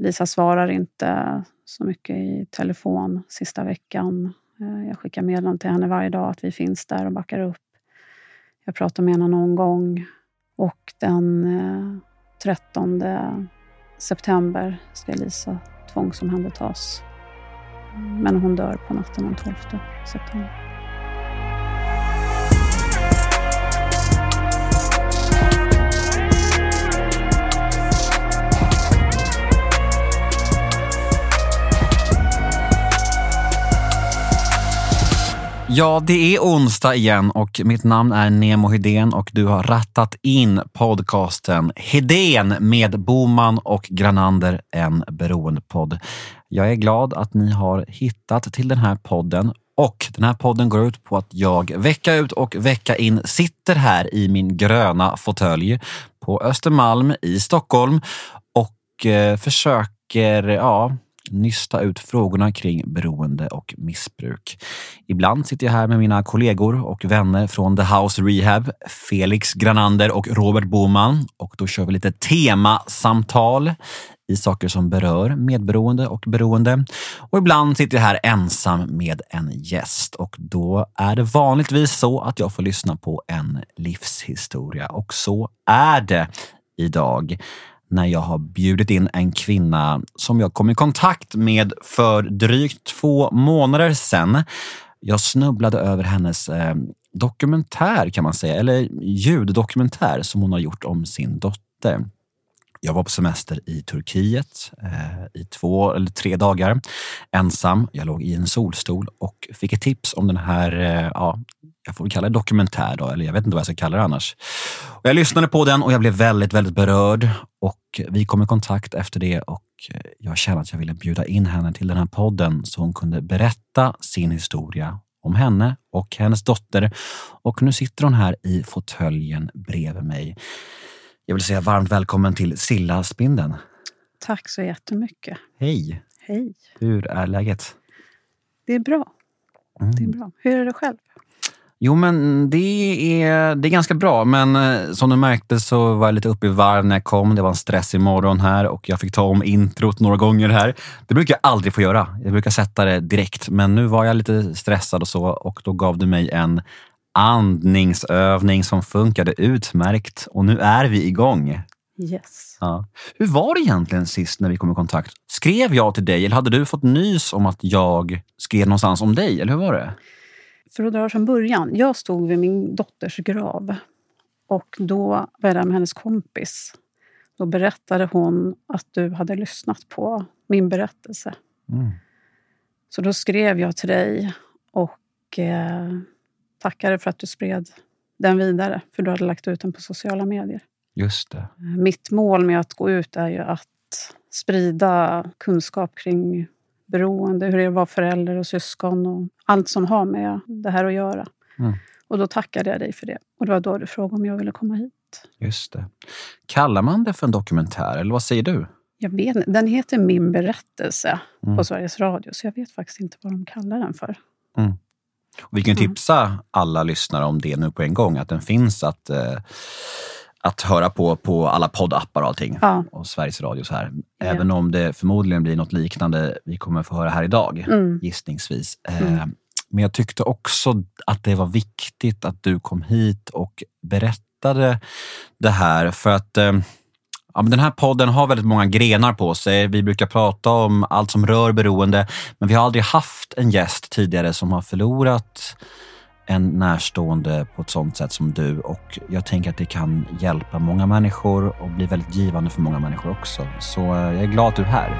Lisa svarar inte så mycket i telefon sista veckan. Eh, jag skickar meddelanden till henne varje dag att vi finns där och backar upp. Jag pratar med henne någon gång. Och den eh, 13 september ska Lisa tvångsomhändertas. Men hon dör på natten den 12 september. Ja, det är onsdag igen och mitt namn är Nemo Hedén och du har rattat in podcasten Hedén med Boman och Granander, en beroendepodd. Jag är glad att ni har hittat till den här podden och den här podden går ut på att jag vecka ut och vecka in sitter här i min gröna fåtölj på Östermalm i Stockholm och eh, försöker ja, nysta ut frågorna kring beroende och missbruk. Ibland sitter jag här med mina kollegor och vänner från The House Rehab, Felix Granander och Robert Boman. Och då kör vi lite temasamtal i saker som berör medberoende och beroende. Och ibland sitter jag här ensam med en gäst och då är det vanligtvis så att jag får lyssna på en livshistoria och så är det idag när jag har bjudit in en kvinna som jag kom i kontakt med för drygt två månader sedan. Jag snubblade över hennes eh, dokumentär kan man säga, eller ljuddokumentär som hon har gjort om sin dotter. Jag var på semester i Turkiet eh, i två eller tre dagar ensam. Jag låg i en solstol och fick ett tips om den här, eh, ja, jag får väl kalla det dokumentär då, eller jag vet inte vad jag ska kalla det annars. Och jag lyssnade på den och jag blev väldigt, väldigt berörd och vi kom i kontakt efter det och jag kände att jag ville bjuda in henne till den här podden så hon kunde berätta sin historia om henne och hennes dotter. Och nu sitter hon här i fåtöljen bredvid mig. Jag vill säga varmt välkommen till Silla Spindeln. Tack så jättemycket. Hej! Hej! Hur är läget? Det är bra. Mm. Det är bra. Hur är det själv? Jo, men det är, det är ganska bra. Men eh, som du märkte så var jag lite uppe i varv när jag kom. Det var en stressig morgon här och jag fick ta om introt några gånger här. Det brukar jag aldrig få göra. Jag brukar sätta det direkt. Men nu var jag lite stressad och så och då gav du mig en andningsövning som funkade utmärkt. Och nu är vi igång. Yes. Ja. Hur var det egentligen sist när vi kom i kontakt? Skrev jag till dig eller hade du fått nys om att jag skrev någonstans om dig? Eller hur var det? För att dra från början. Jag stod vid min dotters grav och då var jag där med hennes kompis. Då berättade hon att du hade lyssnat på min berättelse. Mm. Så då skrev jag till dig och eh, tackade för att du spred den vidare, för du hade lagt ut den på sociala medier. Just det. Mitt mål med att gå ut är ju att sprida kunskap kring beroende, hur det är att vara förälder och syskon och allt som har med det här att göra. Mm. Och då tackade jag dig för det. Och det var då du frågade om jag ville komma hit. Just det. Kallar man det för en dokumentär, eller vad säger du? Jag vet Den heter Min berättelse mm. på Sveriges Radio, så jag vet faktiskt inte vad de kallar den för. Mm. Och vi kan tipsa alla lyssnare om det nu på en gång, att den finns att eh, att höra på på alla poddappar och allting. Ja. Och Sveriges Radio så här. Även ja. om det förmodligen blir något liknande vi kommer få höra här idag, mm. gissningsvis. Eh, mm. men jag tyckte också att det var viktigt att du kom hit och berättade det här. För att eh, Ja, men den här podden har väldigt många grenar på sig. Vi brukar prata om allt som rör beroende, men vi har aldrig haft en gäst tidigare som har förlorat en närstående på ett sånt sätt som du och jag tänker att det kan hjälpa många människor och bli väldigt givande för många människor också. Så eh, jag är glad att du är här.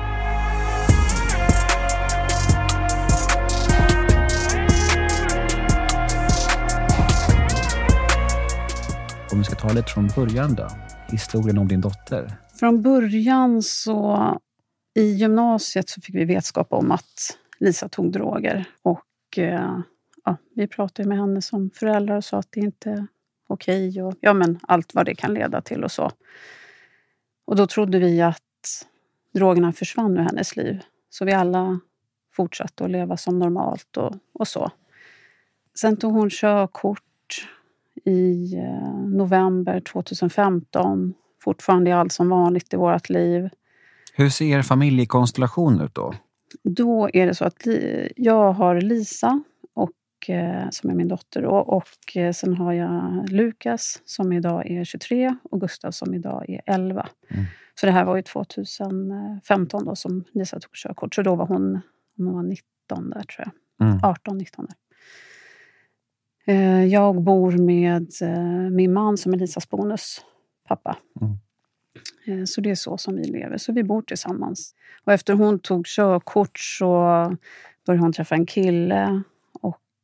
Om vi ska ta lite från början då. Historien om din dotter. Från början så i gymnasiet så fick vi vetskap om att Lisa tog droger och eh, ja, vi pratade med henne som föräldrar och sa att det inte är okej. Okay och ja, men allt vad det kan leda till och så. Och då trodde vi att drogerna försvann ur hennes liv. Så vi alla fortsatte att leva som normalt och, och så. Sen tog hon körkort i eh, november 2015. Fortfarande är allt som vanligt i vårt liv. Hur ser er familjekonstellation ut då? Då är det så att jag har Lisa, och, eh, som är min dotter. Då, och eh, sen har jag Lukas som idag är 23 och Gustav som idag är 11. Mm. Så det här var ju 2015 då som Lisa tog körkort. Så då var hon, hon var 19 där tror jag. Mm. 18, 19 där. Eh, jag bor med min man som är Lisas bonuspappa. Mm. Så det är så som vi lever. Så vi bor tillsammans. Och efter hon tog körkort så började hon träffa en kille.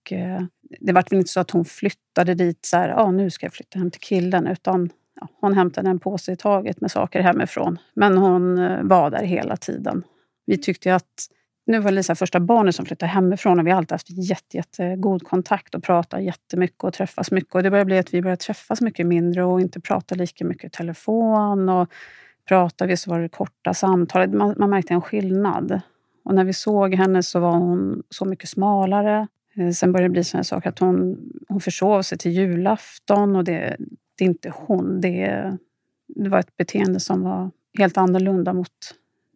Och eh, det var väl inte så att hon flyttade dit så här, ah, nu ska jag flytta hem till killen. Utan ja, hon hämtade en påse i taget med saker hemifrån. Men hon eh, var där hela tiden. Vi tyckte att nu var Lisa första barnet som flyttade hemifrån och vi har alltid haft jätte, jättegod kontakt och pratat jättemycket och träffas mycket. Och det började bli att vi började träffas mycket mindre och inte prata lika mycket i telefon. Och pratade vi så var det korta samtal. Man, man märkte en skillnad. Och när vi såg henne så var hon så mycket smalare. Eh, sen började det bli såna saker att hon, hon försov sig till julafton och det, det är inte hon. Det, det var ett beteende som var helt annorlunda mot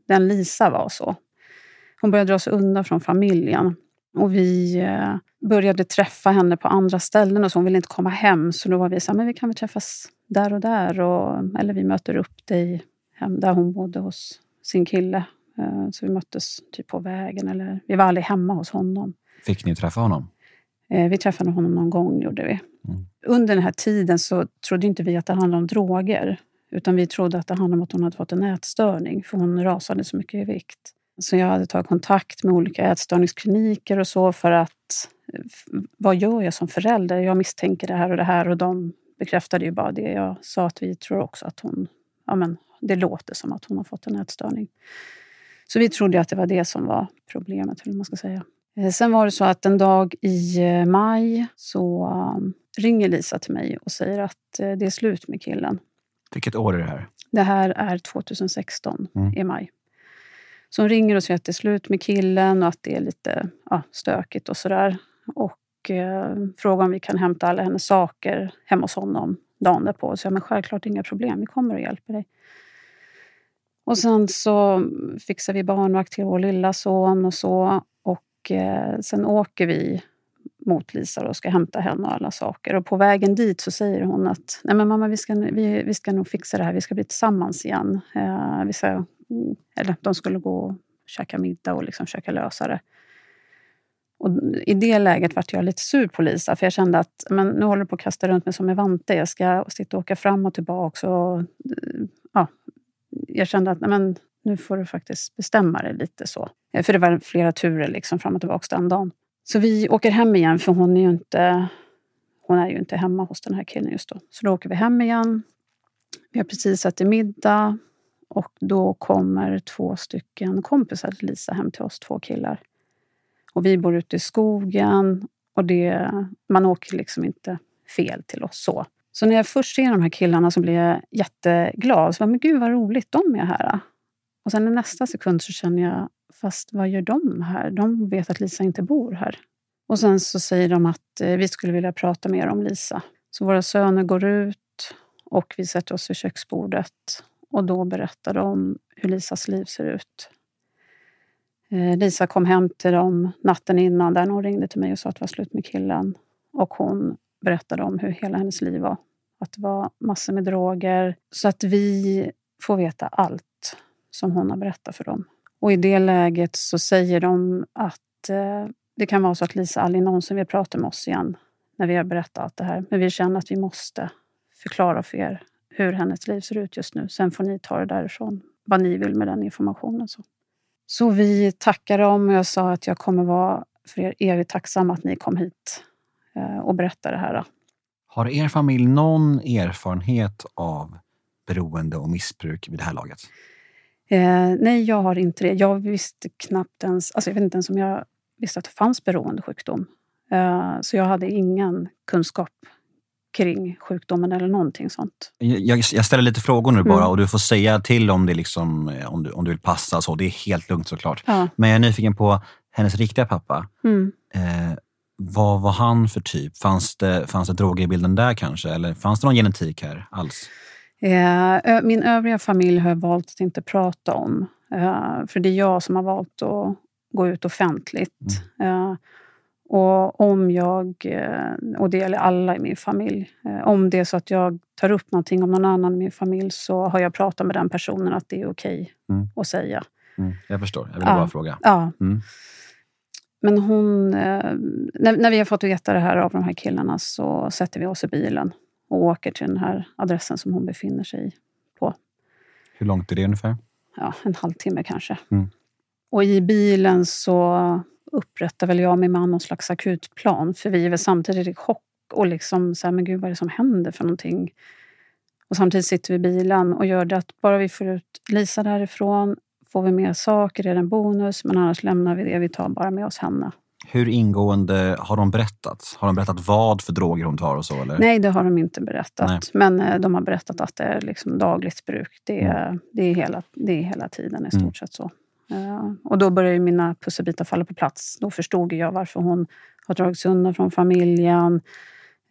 den Lisa var. så. Hon började dra sig undan från familjen. Och vi eh, började träffa henne på andra ställen och så. Hon ville inte komma hem. Så då var vi så här, men vi kan väl träffas där och där. Och, eller vi möter upp dig hem där hon bodde hos sin kille. Eh, så vi möttes typ på vägen. Eller, vi var aldrig hemma hos honom. Fick ni träffa honom? Eh, vi träffade honom någon gång, gjorde vi. Mm. Under den här tiden så trodde inte vi att det handlade om droger. Utan vi trodde att det handlade om att hon hade fått en ätstörning, för hon rasade så mycket i vikt. Så jag hade tagit kontakt med olika ätstörningskliniker och så för att... Vad gör jag som förälder? Jag misstänker det här och det här och de bekräftade ju bara det. Jag sa att vi tror också att hon... Ja, men det låter som att hon har fått en ätstörning. Så vi trodde att det var det som var problemet, eller man ska säga. Eh, sen var det så att en dag i eh, maj så um, ringer Lisa till mig och säger att eh, det är slut med killen. Vilket år är det här? Det här är 2016 mm. i maj. Så hon ringer och säger att det är slut med killen och att det är lite ja, stökigt och sådär. Och eh, frågar om vi kan hämta alla hennes saker hemma hos honom dagen därpå. Så jag men självklart inga problem, vi kommer och hjälper dig. Och sen så fixar vi barnvakt till vår lilla son och så. Och eh, sen åker vi mot Lisa och ska hämta henne och alla saker. Och på vägen dit så säger hon att Nej, men mamma, vi ska, vi, vi ska nog fixa det här. Vi ska bli tillsammans igen. Eh, vi ska, mm, eller de skulle gå och käka middag och liksom försöka lösa det. Och I det läget vart jag lite sur på Lisa, för jag kände att men, nu håller du på att kasta runt mig som en vante. Jag ska sitta och åka fram och tillbaka. Och, eh, ja, jag kände att nej, men, nu får du faktiskt bestämma dig lite så. Eh, för det var flera turer liksom fram och tillbaka den dagen. Så vi åker hem igen, för hon är ju inte, hon är ju inte hemma hos den här killen just då. Så då åker vi hem igen. Vi har precis ätit middag och då kommer två stycken kompisar till Lisa hem till oss, två killar. Och vi bor ute i skogen och det, man åker liksom inte fel till oss så. Så när jag först ser de här killarna så blir jag jätteglad. Så, men gud vad roligt, de är här. Och sen i nästa sekund så känner jag, fast vad gör de här? De vet att Lisa inte bor här. Och sen så säger de att eh, vi skulle vilja prata mer om Lisa. Så våra söner går ut och vi sätter oss vid köksbordet. Och då berättar de hur Lisas liv ser ut. Eh, Lisa kom hem till dem natten innan där hon ringde till mig och sa att det var slut med killen. Och hon berättade om hur hela hennes liv var. Att det var massor med droger. Så att vi får veta allt som hon har berättat för dem. Och i det läget så säger de att eh, det kan vara så att Lisa aldrig någonsin vill prata med oss igen när vi har berättat allt det här. Men vi känner att vi måste förklara för er hur hennes liv ser ut just nu. Sen får ni ta det därifrån, vad ni vill med den informationen. Så, så vi tackar dem och jag sa att jag kommer vara för er evigt tacksam att ni kom hit eh, och berättade det här. Har er familj någon erfarenhet av beroende och missbruk vid det här laget? Eh, nej, jag har inte det. Jag visste knappt ens... Alltså jag vet inte ens om jag visste att det fanns beroendesjukdom. Eh, så jag hade ingen kunskap kring sjukdomen eller någonting sånt. Jag, jag ställer lite frågor nu bara mm. och du får säga till om, det liksom, eh, om, du, om du vill passa. Så. Det är helt lugnt såklart. Ja. Men jag är nyfiken på hennes riktiga pappa. Mm. Eh, vad var han för typ? Fanns det, fanns det droger i bilden där kanske? Eller fanns det någon genetik här alls? Eh, min övriga familj har jag valt att inte prata om. Eh, för det är jag som har valt att gå ut offentligt. Eh, och om jag, och det gäller alla i min familj, om det är så att jag tar upp någonting om någon annan i min familj så har jag pratat med den personen att det är okej Mm. att säga. Mm. Jag förstår. Jag ville Ja. bara fråga. Ja. Mm. Men hon, när, när vi har fått veta det här av de här killarna så sätter vi oss i bilen och åker till den här adressen som hon befinner sig i. Hur långt är det ungefär? Ja, en halvtimme kanske. Mm. Och i bilen så upprättar väl jag och min man någon slags akutplan. För vi är väl samtidigt i chock och liksom så här, men gud vad är det som händer för någonting? Och samtidigt sitter vi i bilen och gör det att bara vi får ut Lisa därifrån får vi med saker, är det en bonus, men annars lämnar vi det. Vi tar bara med oss henne. Hur ingående har de berättat? Har de berättat vad för droger hon tar och så? Eller? Nej, det har de inte berättat. Nej. Men eh, de har berättat att det är liksom dagligt bruk. Det är, det är, hela, det är hela tiden i stort Mm. sett så. Eh, och då började mina pusselbitar falla på plats. Då förstod jag varför hon har dragits undan från familjen.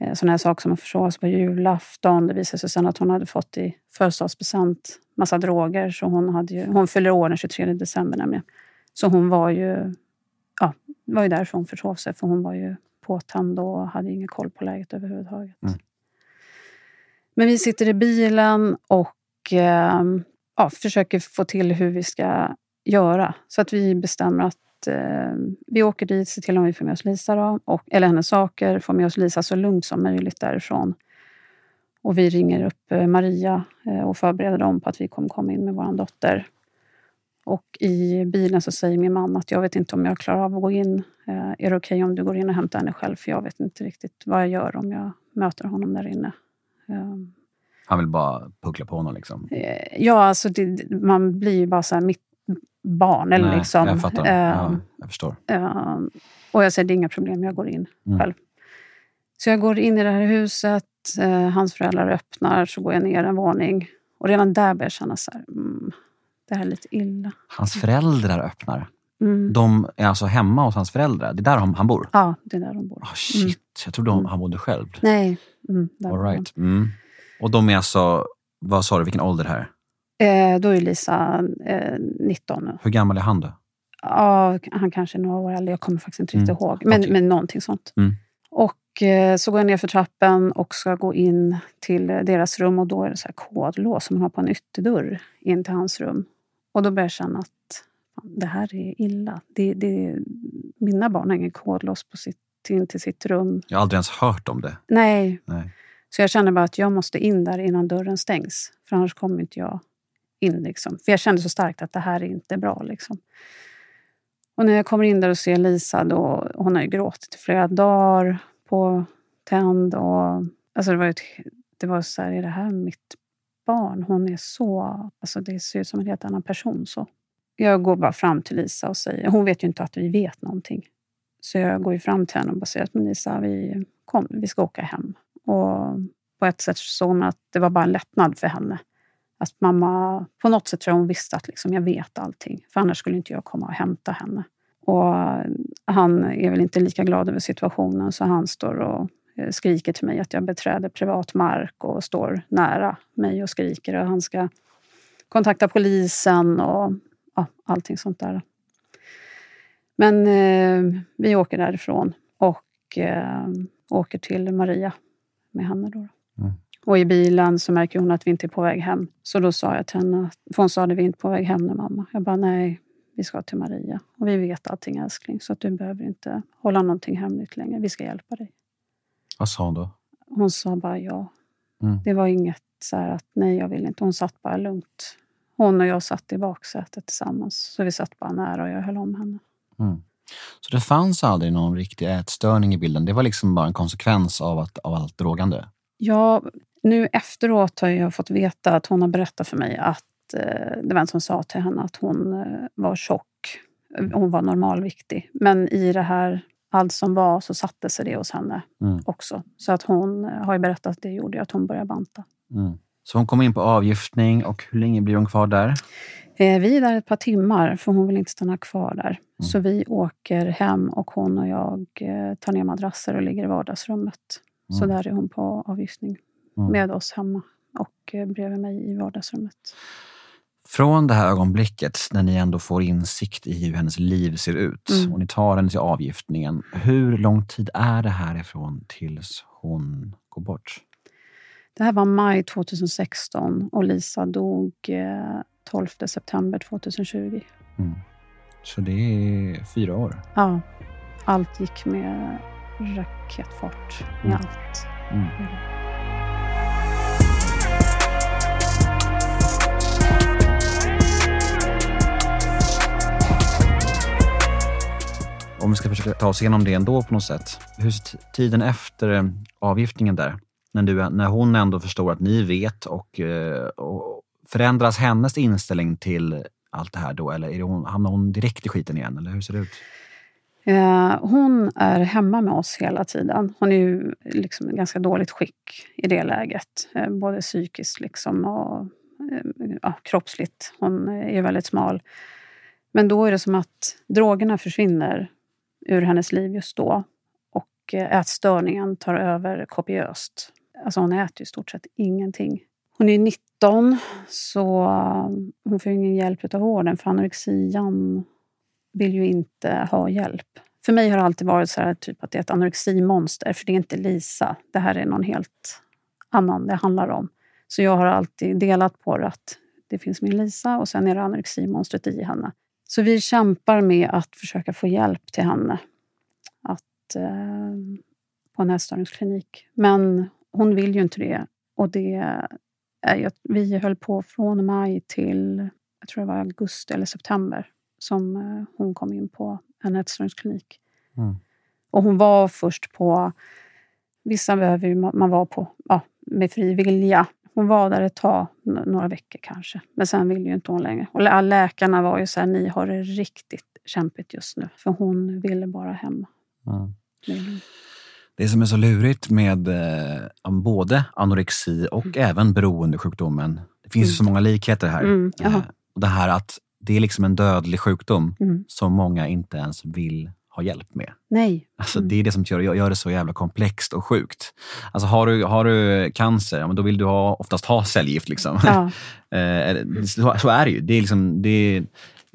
Eh, Sådana här saker som att försovas på julafton. Det visade sig sen att hon hade fått i födelsedagspresent massa droger. Så hon, hade ju, hon fyller år den 23 december nämligen. Så hon var ju, ja, var ju därför hon försov sig. För hon var ju påtänd och hade ingen koll på läget överhuvudtaget. Mm. Men vi sitter i bilen och eh, ja, försöker få till hur vi ska göra. Så att vi bestämmer att eh, vi åker dit, ser till om vi får med oss Lisa, då, och, eller hennes saker, får med oss Lisa så lugnt som möjligt därifrån. Och vi ringer upp eh, Maria och förbereder dem på att vi kommer komma in med vår dotter. Och i bilen så säger min man att jag vet inte om jag klarar av att gå in. Eh, är det okej om du går in och hämtar henne själv? För jag vet inte riktigt vad jag gör om jag möter honom där inne. Eh, Han vill bara puckla på honom liksom. Eh, Ja, alltså det, man blir ju bara så här mitt barn. Eller Nej, liksom, Jag fattar. ja, jag förstår. eh, och jag säger det är inga problem, jag går in Mm. själv. Så jag går in i det här huset, eh, hans föräldrar öppnar, så går jag ner en våning. Och redan där börjar jag känna så här, mm, det här är lite illa. Hans föräldrar öppnar. Mm. De är alltså hemma hos hans föräldrar. Det är där han, han bor? Ja, det är där de bor. Ah, shit, jag trodde Mm. han bodde själv. Nej, mm, All right. mm. Och de är alltså, vad sa du, vilken ålder här? Eh, då är Lisa eh, 19 nu. Hur gammal är han då? Ja, han kanske är några år äldre. Jag kommer faktiskt inte riktigt Mm, ihåg. Men, okej. men någonting sånt. Mm. Och eh, så går jag ner för trappen och ska gå in till deras rum och då är det så här kodlås som man har på en ytterdörr in till hans rum. Och då börjar jag känna att det här är illa. Det, det, mina barn har ingen kodlås på sitt, in till sitt rum. Jag har aldrig ens hört om det. Nej. Nej. Så jag känner bara att jag måste in där innan dörren stängs. För annars kommer inte jag in. Liksom. För jag kände så starkt att det här är inte bra. Liksom. Och när jag kommer in där och ser Lisa, då, hon har ju gråtit i flera dagar på tänd. Och, alltså det var, ett, det var så här, är det här mitt barn? Hon är så... Alltså det ser ut som en helt annan person. så. Jag går bara fram till Lisa och säger... Hon vet ju inte att vi vet någonting. Så jag går ju fram till henne och bara säger att Lisa, vi, kom, vi ska åka hem. Och på ett sätt såg man att det var bara en lättnad för henne. Att mamma, på något sätt tror jag hon visste att liksom, jag vet allting. För annars skulle inte jag komma och hämta henne. Och han är väl inte lika glad över situationen så han står och skriker till mig att jag beträder privat mark och står nära mig och skriker. Och han ska kontakta polisen och ja, allting sånt där. Men eh, vi åker därifrån och eh, åker till Maria med henne. Då. Mm. Och i bilen så märker hon att vi inte är på väg hem. Så då sa jag till henne, för hon sa att vi är inte på väg hem nu mamma. Jag bara nej, vi ska till Maria. Och vi vet allting älskling, så att du behöver inte hålla någonting hemligt längre. Vi ska hjälpa dig. Vad sa hon då? Hon sa bara ja. Mm. Det var inget så här att nej, jag vill inte. Hon satt bara lugnt. Hon och jag satt i baksätet tillsammans. Så vi satt bara nära och jag höll om henne. Mm. Så det fanns aldrig någon riktig ätstörning i bilden? Det var liksom bara en konsekvens av, att, av allt drogande? Ja, nu efteråt har jag fått veta att hon har berättat för mig att eh, det var en som sa till henne att hon eh, var tjock. Hon var normalviktig. Men i det här, allt som var, så satte sig det hos henne Mm. också. Så att hon eh, har ju berättat att det gjorde att hon började banta. Mm. Så hon kom in på avgiftning och hur länge blir hon kvar där? Eh, vi är där ett par timmar, för hon vill inte stanna kvar där. Mm. Så vi åker hem och hon och jag eh, tar ner madrasser och ligger i vardagsrummet. Så Mm. där är hon på avgiftning Mm. med oss hemma och bredvid mig i vardagsrummet. Från det här ögonblicket när ni ändå får insikt i hur hennes liv ser ut Mm. och ni tar henne till avgiftningen. Hur lång tid är det härifrån tills hon går bort? Det här var maj 2016 och Lisa dog eh, 12 september 2020. Mm. Så det är fyra år. Ja, allt gick med raketfart. Med Mm. allt. Mm. Om vi ska försöka ta oss igenom det ändå på något sätt. Hur ser tiden efter eh, avgiftningen där? När, du, när hon ändå förstår att ni vet och, eh, och förändras hennes inställning till allt det här då? Eller är det hon, hamnar hon direkt i skiten igen? Eller hur ser det ut? Eh, hon är hemma med oss hela tiden. Hon är ju liksom i ganska dåligt skick i det läget. Både psykiskt liksom och ja, kroppsligt. Hon är ju väldigt smal. Men då är det som att drogerna försvinner ur hennes liv just då. Och eh, ätstörningen tar över kopiöst. Alltså hon äter ju i stort sett ingenting. Hon är 19, så eh, hon får ingen hjälp av vården för anorexian vill ju inte ha hjälp. För mig har det alltid varit så här, typ att det är ett anoreximonster, för det är inte Lisa. Det här är någon helt annan det handlar om. Så jag har alltid delat på det att det finns min Lisa och sen är det anoreximonstret i henne. Så vi kämpar med att försöka få hjälp till henne att, eh, på en ätstörningsklinik. Men hon vill ju inte det. Och det att vi höll på från maj till jag tror det var augusti eller september som eh, hon kom in på en ätstörningsklinik. Mm. Och hon var först på... Vissa behöver ju man vara på ja, med fri vilja. Hon var där ett tag, några veckor kanske. Men sen ville ju inte hon längre. Och lä- läkarna var ju så här, ni har det riktigt kämpigt just nu. För hon ville bara hem. Mm. Det som är så lurigt med eh, både anorexi och även beroendesjukdomen. Det finns ju så många likheter här. Mm. Eh, det här att det är liksom en dödlig sjukdom Mm. som många inte ens vill ha hjälp med. Nej. Alltså, Mm. Det är det som gör, gör det så jävla komplext och sjukt. Alltså, har, du, har du cancer, men då vill du ha, oftast ha cellgift. Liksom. Ja. Eh, så, så är det ju. Det är, liksom, det är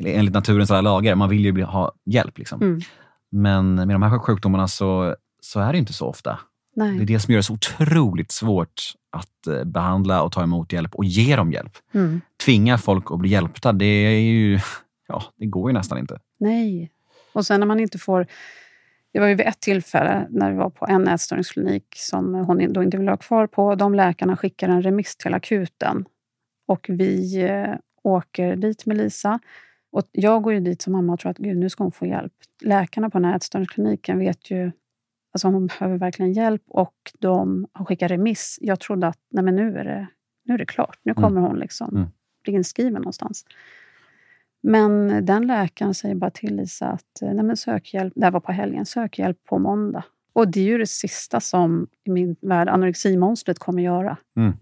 enligt naturens alla lagar. Man vill ju ha hjälp. Liksom. Mm. Men med de här sjukdomarna så, så är det inte så ofta. Det är Nej. det som gör det så otroligt svårt att eh, behandla och ta emot hjälp och ge dem hjälp. Mm. Tvinga folk att bli hjälpta, det är ju... Ja, det går ju nästan inte. Nej. Och sen när man inte får... Det var ju vid ett tillfälle när vi var på en ätstörningsklinik som hon då inte ville ha kvar på. De läkarna skickar en remiss till akuten. Och vi eh, åker dit med Lisa. Och jag går ju dit som mamma och tror att Gud, nu ska hon få hjälp. Läkarna på den här ätstörningskliniken vet ju Alltså hon behöver verkligen hjälp och de har skickat remiss. Jag trodde att nej men nu, är det, nu är det klart. Nu kommer hon liksom Mm. bli inskriven någonstans. Men den läkaren säger bara till Lisa att eh, nej men sök hjälp. Det här var på helgen. Sök hjälp på måndag. Och det är ju det sista som i min värld anoreximomonstret kommer göra. Mm.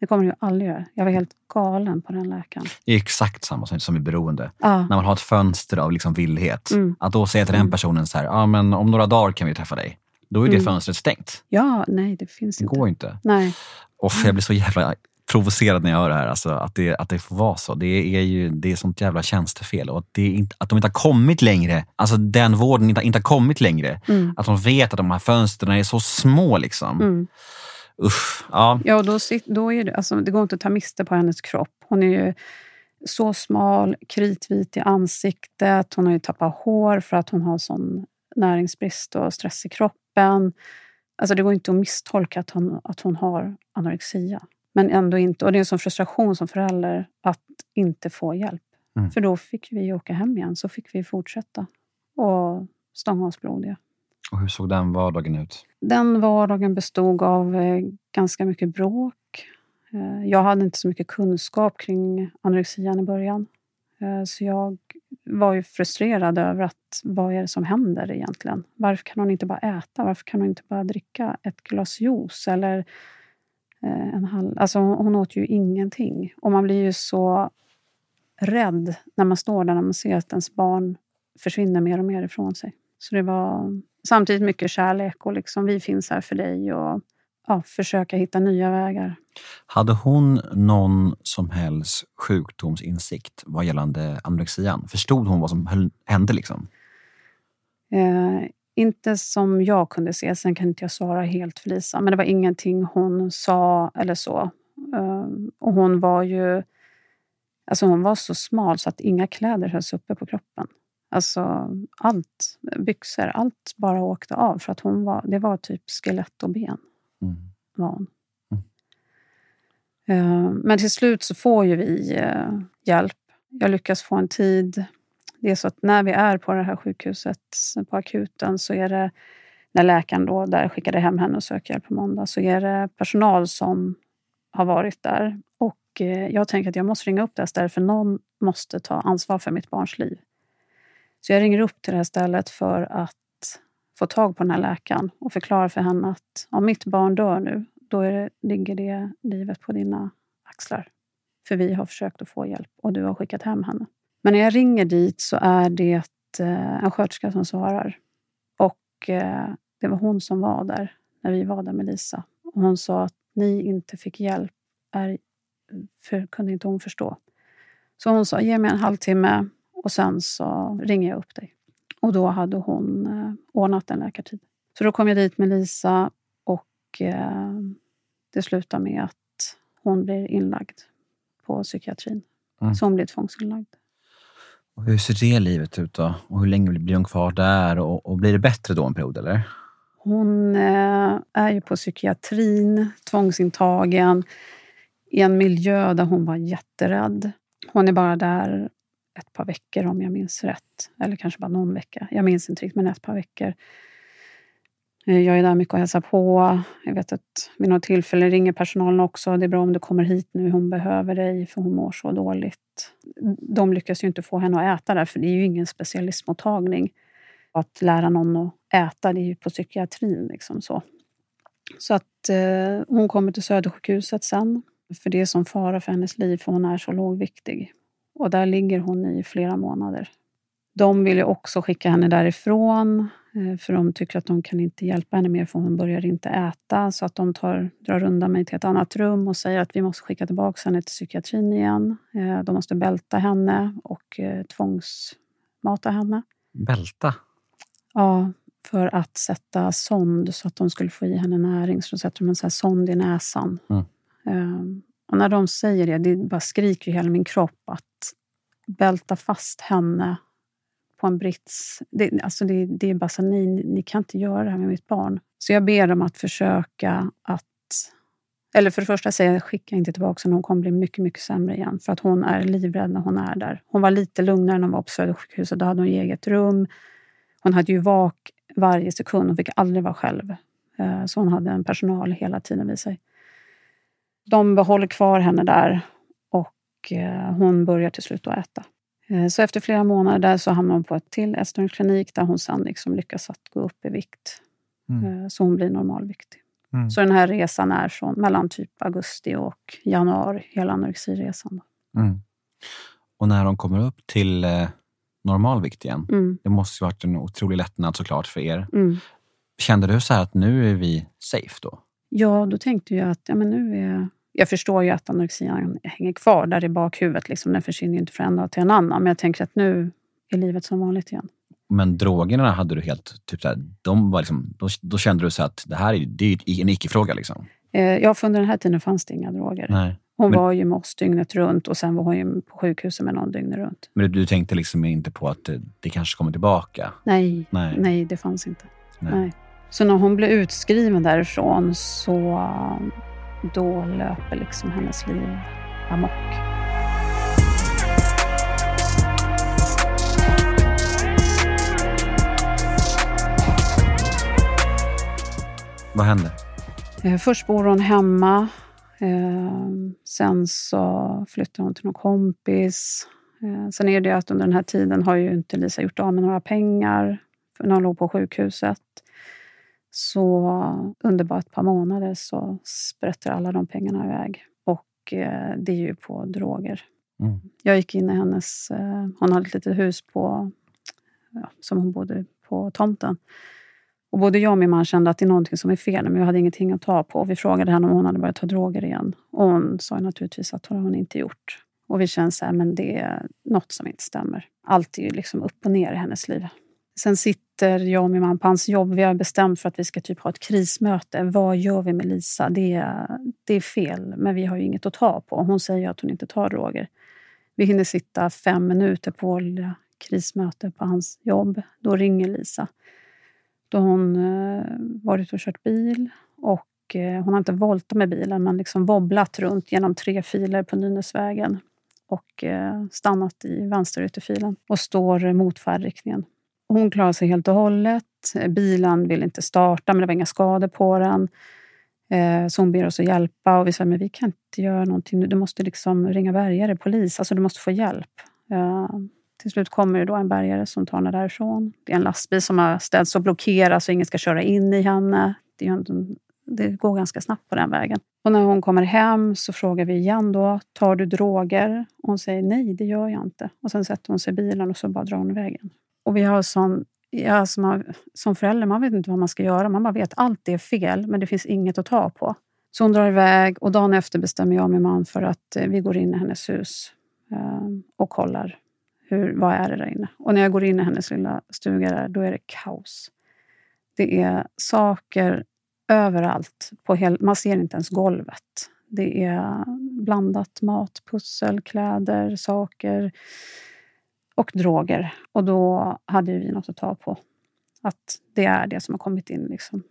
Det kommer det ju aldrig göra. Jag var helt galen på den läkaren. Det är exakt samma som, som i beroende. Ja. När man har ett fönster av liksom villhet. Mm. Att då säga till den Mm. personen så här, ja men om några dagar kan vi träffa dig. Då är det Mm. fönstret stängt. ja, nej det finns Det inte. går inte. Nej. Och jag blir så jävla provocerad när jag hör det här. Alltså, att, det, att det får vara så. Det är ju det är sånt jävla tjänstefel. Och att, det inte, att de inte har kommit längre. Alltså den vården inte, inte har kommit längre. Mm. Att de vet att de här fönstren är så små. liksom. Mm. Usch. Ja. Ja, och då, då är det, alltså, det går inte att ta miste på hennes kropp. Hon är ju så smal, kritvit i ansiktet. Hon har ju tappat hår för att hon har sån näringsbrist och stress i kroppen. Alltså, det går inte att misstolka att hon, att hon har anorexia. Men ändå inte. Och det är en sån frustration som förälder att inte få hjälp. Mm. För då fick vi åka hem igen. Så fick vi fortsätta och stånga oss blodiga. Och hur såg den vardagen ut? Den vardagen bestod av eh, ganska mycket bråk. Eh, jag hade inte så mycket kunskap kring anorexian i början. Eh, så jag var ju frustrerad över att vad är det som händer egentligen? Varför kan hon inte bara äta? Varför kan hon inte bara dricka ett glas juice? Eller en halv... Alltså hon, hon åt ju ingenting. Och man blir ju så rädd när man står där när man ser att ens barn försvinner mer och mer ifrån sig. Så det var samtidigt mycket kärlek och liksom vi finns här för dig. Och, ja, försöka hitta nya vägar. Hade hon någon som helst sjukdomsinsikt vad gällande anorexian? Förstod hon vad som hände? Liksom? Eh, inte som jag kunde se, sen kan inte jag svara helt för Lisa. Men det var ingenting hon sa eller så. Eh, och hon var ju alltså hon var så smal så att inga kläder hölls uppe på kroppen. Alltså allt, byxor, allt bara åkte av för att hon var, det var typ skelett och ben. Mm. Var hon. Mm. Uh, men till slut så får ju vi uh, hjälp. Jag lyckas få en tid. Det är så att när vi är på det här sjukhuset, på akuten, så är det när läkaren då där skickade hem henne och söker hjälp på måndag, så är det personal som har varit där. Och eh, jag tänker att jag måste ringa upp det här stället för någon måste ta ansvar för mitt barns liv. Så jag ringer upp till det här stället för att få tag på den här läkaren och förklara för henne att om mitt barn dör nu, då det, ligger det livet på dina axlar. För vi har försökt att få hjälp och du har skickat hem henne. Men när jag ringer dit så är det eh, en sköterska som svarar. Och eh, det var hon som var där när vi var där med Lisa. Och hon sa att ni inte fick hjälp, är, för, kunde inte hon förstå. Så hon sa, ge mig en halvtimme och sen så ringer jag upp dig. Och då hade hon eh, ordnat en läkartid. Så då kom jag dit med Lisa och det slutar med att hon blir inlagd på psykiatrin. Mm. Så hon blir tvångsinlagd. Och hur ser det livet ut då? Och hur länge blir hon kvar där? Och, och blir det bättre då en period eller? Hon eh, är ju på psykiatrin, tvångsintagen i en miljö där hon var jätterädd. Hon är bara där ett par veckor om jag minns rätt. Eller kanske bara någon vecka. Jag minns inte riktigt, men ett par veckor. Eh, jag är där mycket och hälsar på. Jag vet att vid något tillfälle ringer personalen också. Det är bra om du kommer hit nu, hon behöver dig för hon mår så dåligt. De lyckas ju inte få henne att äta där, för det är ju ingen specialistmottagning. Att lära någon att äta, det är ju på psykiatrin. Liksom så. så att eh, hon kommer till Södersjukhuset sen. För det är som fara för hennes liv, för hon är så lågviktig. Och där ligger hon i flera månader. De vill ju också skicka henne därifrån för de tycker att de kan inte hjälpa henne mer för hon börjar inte äta. Så att de tar, drar undan mig till ett annat rum och säger att vi måste skicka tillbaka henne till psykiatrin igen. Eh, de måste bälta henne och eh, tvångsmata henne. Bälta? Ja, för att sätta sond så att de skulle få i henne näring. Så sätter de en sån sond i näsan. Mm. Och när de säger det, det bara skriker hela min kropp att bälta fast henne på en brits. Det, alltså det, det är bara så ni, ni kan inte göra det här med mitt barn. Så jag ber dem att försöka att... Eller för det första säger jag, skicka inte tillbaka henne. Hon kommer bli mycket, mycket sämre igen. För att hon är livrädd när hon är där. Hon var lite lugnare när hon var på Södersjukhuset. Då hade hon eget rum. Hon hade ju vak varje sekund. Hon fick aldrig vara själv. Eh, så hon hade en personal hela tiden vid sig. De behåller kvar henne där och eh, hon börjar till slut att äta. Eh, så efter flera månader där så hamnar hon på ett till ätstörningsklinik där hon sen liksom lyckas att gå upp i vikt. Mm. Eh, så hon blir normalviktig. Mm. Så den här resan är från mellan typ augusti och januari, hela anorexiresan. Mm. Och när hon kommer upp till eh, normalvikt igen, mm. det måste ju varit en otrolig lättnad såklart för er. Mm. Kände du så att nu är vi safe då? Ja, då tänkte jag att ja, men nu är jag förstår ju att anorexian hänger kvar där i bakhuvudet. Liksom. Den försvinner ju inte från en dag till en annan. Men jag tänker att nu är livet som vanligt igen. Men drogerna hade du helt... Typ såhär, de var liksom, då, då kände du så att det här är, det är en icke-fråga? Liksom. Eh, ja, för under den här tiden fanns det inga droger. Nej. Hon men, var ju med oss dygnet runt och sen var hon ju på sjukhuset med någon dygnet runt. Men du tänkte liksom inte på att det, det kanske kommer tillbaka? Nej, nej. nej det fanns inte. Nej. nej. Så när hon blev utskriven därifrån så då löper liksom hennes liv amok. Vad händer? Eh, först bor hon hemma. Eh, sen så flyttar hon till någon kompis. Eh, sen är det att under den här tiden har ju inte Lisa gjort av med några pengar när hon låg på sjukhuset. Så under bara ett par månader så sprätter alla de pengarna iväg. Och eh, det är ju på droger. Mm. Jag gick in i hennes... Eh, hon hade ett litet hus på, ja, som hon bodde på tomten. Och både jag och min man kände att det är någonting som är fel, men jag hade ingenting att ta på. Vi frågade henne om hon hade börjat ta droger igen. Och hon sa naturligtvis att det har hon inte gjort. Och vi kände så här, men det är något som inte stämmer. Allt är ju liksom upp och ner i hennes liv. Sen sitter jag och min man på hans jobb. Vi har bestämt för att vi ska typ ha ett krismöte. Vad gör vi med Lisa? Det är, det är fel, men vi har ju inget att ta på. Hon säger att hon inte tar droger. Vi hinner sitta fem minuter på vårt krismöte på hans jobb. Då ringer Lisa. Då har hon eh, varit och kört bil och eh, hon har inte voltat med bilen men liksom wobblat runt genom tre filer på Nynäsvägen och eh, stannat i vänsterytterfilen och står mot färdriktningen. Hon klarade sig helt och hållet. Bilen ville inte starta, men det var inga skador på den. Eh, så hon ber oss att hjälpa och vi säger men vi kan inte göra någonting. Du måste liksom ringa bärgare, polis. Alltså du måste få hjälp. Eh, till slut kommer det då en bärgare som tar henne därifrån. Det är en lastbil som har ställts och blockerats så ingen ska köra in i henne. Det, en, det, går ganska snabbt på den vägen. Och när hon kommer hem så frågar vi igen då, tar du droger? Och hon säger nej, det gör jag inte. Och sen sätter hon sig i bilen och så bara drar hon iväg. Och vi har sån ja, alltså som, har, som förälder man vet inte vad man ska göra. Man bara vet att allt är fel, men det finns inget att ta på. Så hon drar iväg och dagen efter bestämmer jag och min man för att eh, vi går in i hennes hus eh, och kollar hur, vad är det där inne. Och när jag går in i hennes lilla stuga där, då är det kaos. Det är saker överallt. På hel, man ser inte ens golvet. Det är blandat mat, pussel, kläder, saker och droger. Och då hade vi något att ta på. Att det är det som har kommit in. Liksom.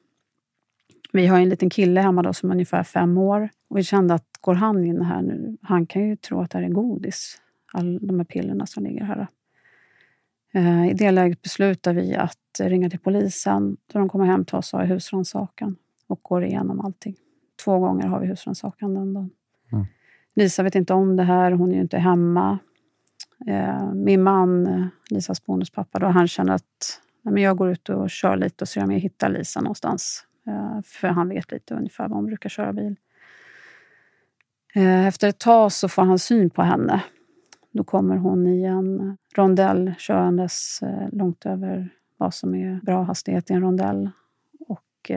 Vi har en liten kille hemma då som är ungefär fem år. Och vi kände att går han in här nu, han kan ju tro att det här är godis. All de här pillerna som ligger här. Eh, I det läget beslutar vi att ringa till polisen. Så de kommer hem till oss och har husrannsakan och går igenom allting. Två gånger har vi husrannsakan den dagen. Mm. Lisa vet inte om det här, hon är ju inte hemma. Eh, min man, eh, Lisas bonuspappa, då, han känner att nej, men jag går ut och kör lite och ser om jag hittar Lisa någonstans. Eh, för han vet lite ungefär var hon brukar köra bil. Efter ett tag så får han syn på henne. Då kommer hon i en rondell körandes långt över vad som är bra hastighet i en rondell. Och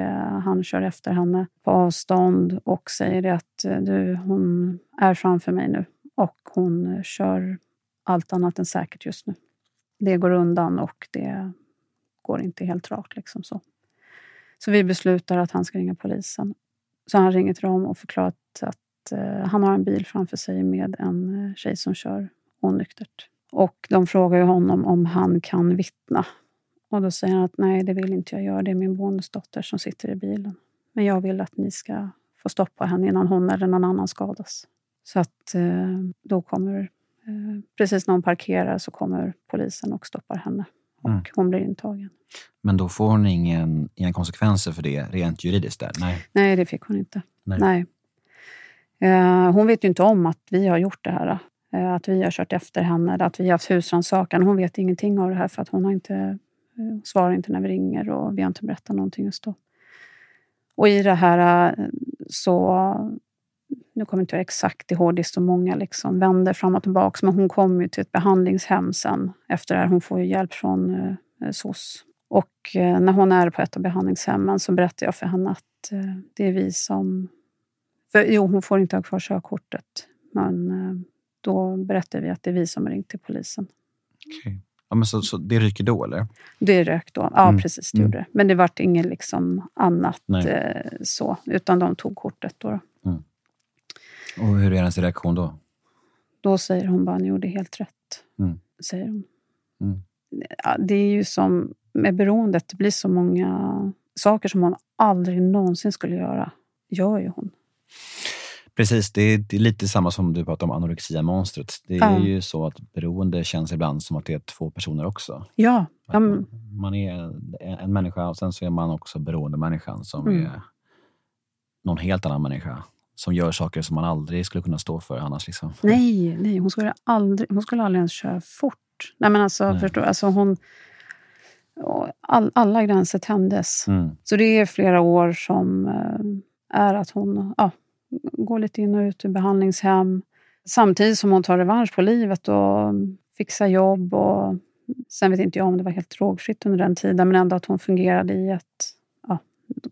han kör efter henne på avstånd och säger att du, hon är framför mig nu. Och hon kör allt annat än säkert just nu. Det går undan och det går inte helt rakt. Liksom så. så vi beslutar att han ska ringa polisen. Så han ringer till dem och förklarar att eh, han har en bil framför sig med en eh, tjej som kör onyktert. Och de frågar ju honom om han kan vittna. Och då säger han att nej, det vill inte jag göra. Det är min bonusdotter som sitter i bilen. Men jag vill att ni ska få stoppa henne innan hon eller någon annan skadas. Så att eh, då kommer precis när hon parkerar så kommer polisen och stoppar henne. Och mm. hon blir intagen. Men då får hon ingen, inga konsekvenser för det rent juridiskt? Där. Nej. Nej, det fick hon inte. Nej. Nej. Eh, hon vet ju inte om att vi har gjort det här. Eh, att vi har kört efter henne, att vi har haft husrannsakan. Hon vet ingenting av det här för att hon har inte, svarar inte när vi ringer och vi har inte berättat någonting just då. Och i det här så nu kommer jag inte exakt ihåg, det är så många liksom vänder fram och tillbaka. Men hon kommer till ett behandlingshem sen efter det här. Hon får ju hjälp från eh, SOS. Och eh, när hon är på ett av behandlingshemmen så berättar jag för henne att eh, det är vi som... För, jo, hon får inte ha kvar körkortet. Men eh, då berättar vi att det är vi som har ringt till polisen. Okay. Ja, men så, så det ryker då, eller? Det rök då. Ja, mm. precis. Det mm. gjorde det. Men det vart inget liksom annat eh, så, utan de tog kortet. Då. då. Mm. Och hur är hennes reaktion då? Då säger hon bara, ni gjorde helt rätt. Mm. Säger hon. Mm. Ja, det är ju som med beroendet, det blir så många saker som hon aldrig någonsin skulle göra, gör ju hon. Precis, det är, det är lite samma som du pratade om anorexia-monstret. Det är ja. ju så att beroende känns ibland som att det är två personer också. Ja. Man, man, är en människa och sen så är man också beroendemänniskan som mm. är någon helt annan människa som gör saker som man aldrig skulle kunna stå för annars. Liksom. Nej, nej hon, skulle aldrig, hon skulle aldrig ens köra fort. Nej, men alltså, Förstå, alltså hon, all, alla gränser tändes. Mm. Så det är flera år som äh, är att hon ja, går lite in och ut ur behandlingshem. Samtidigt som hon tar revansch på livet och fixar jobb och Sen vet inte jag om det var helt drogfritt under den tiden, men ändå att hon fungerade i att ja,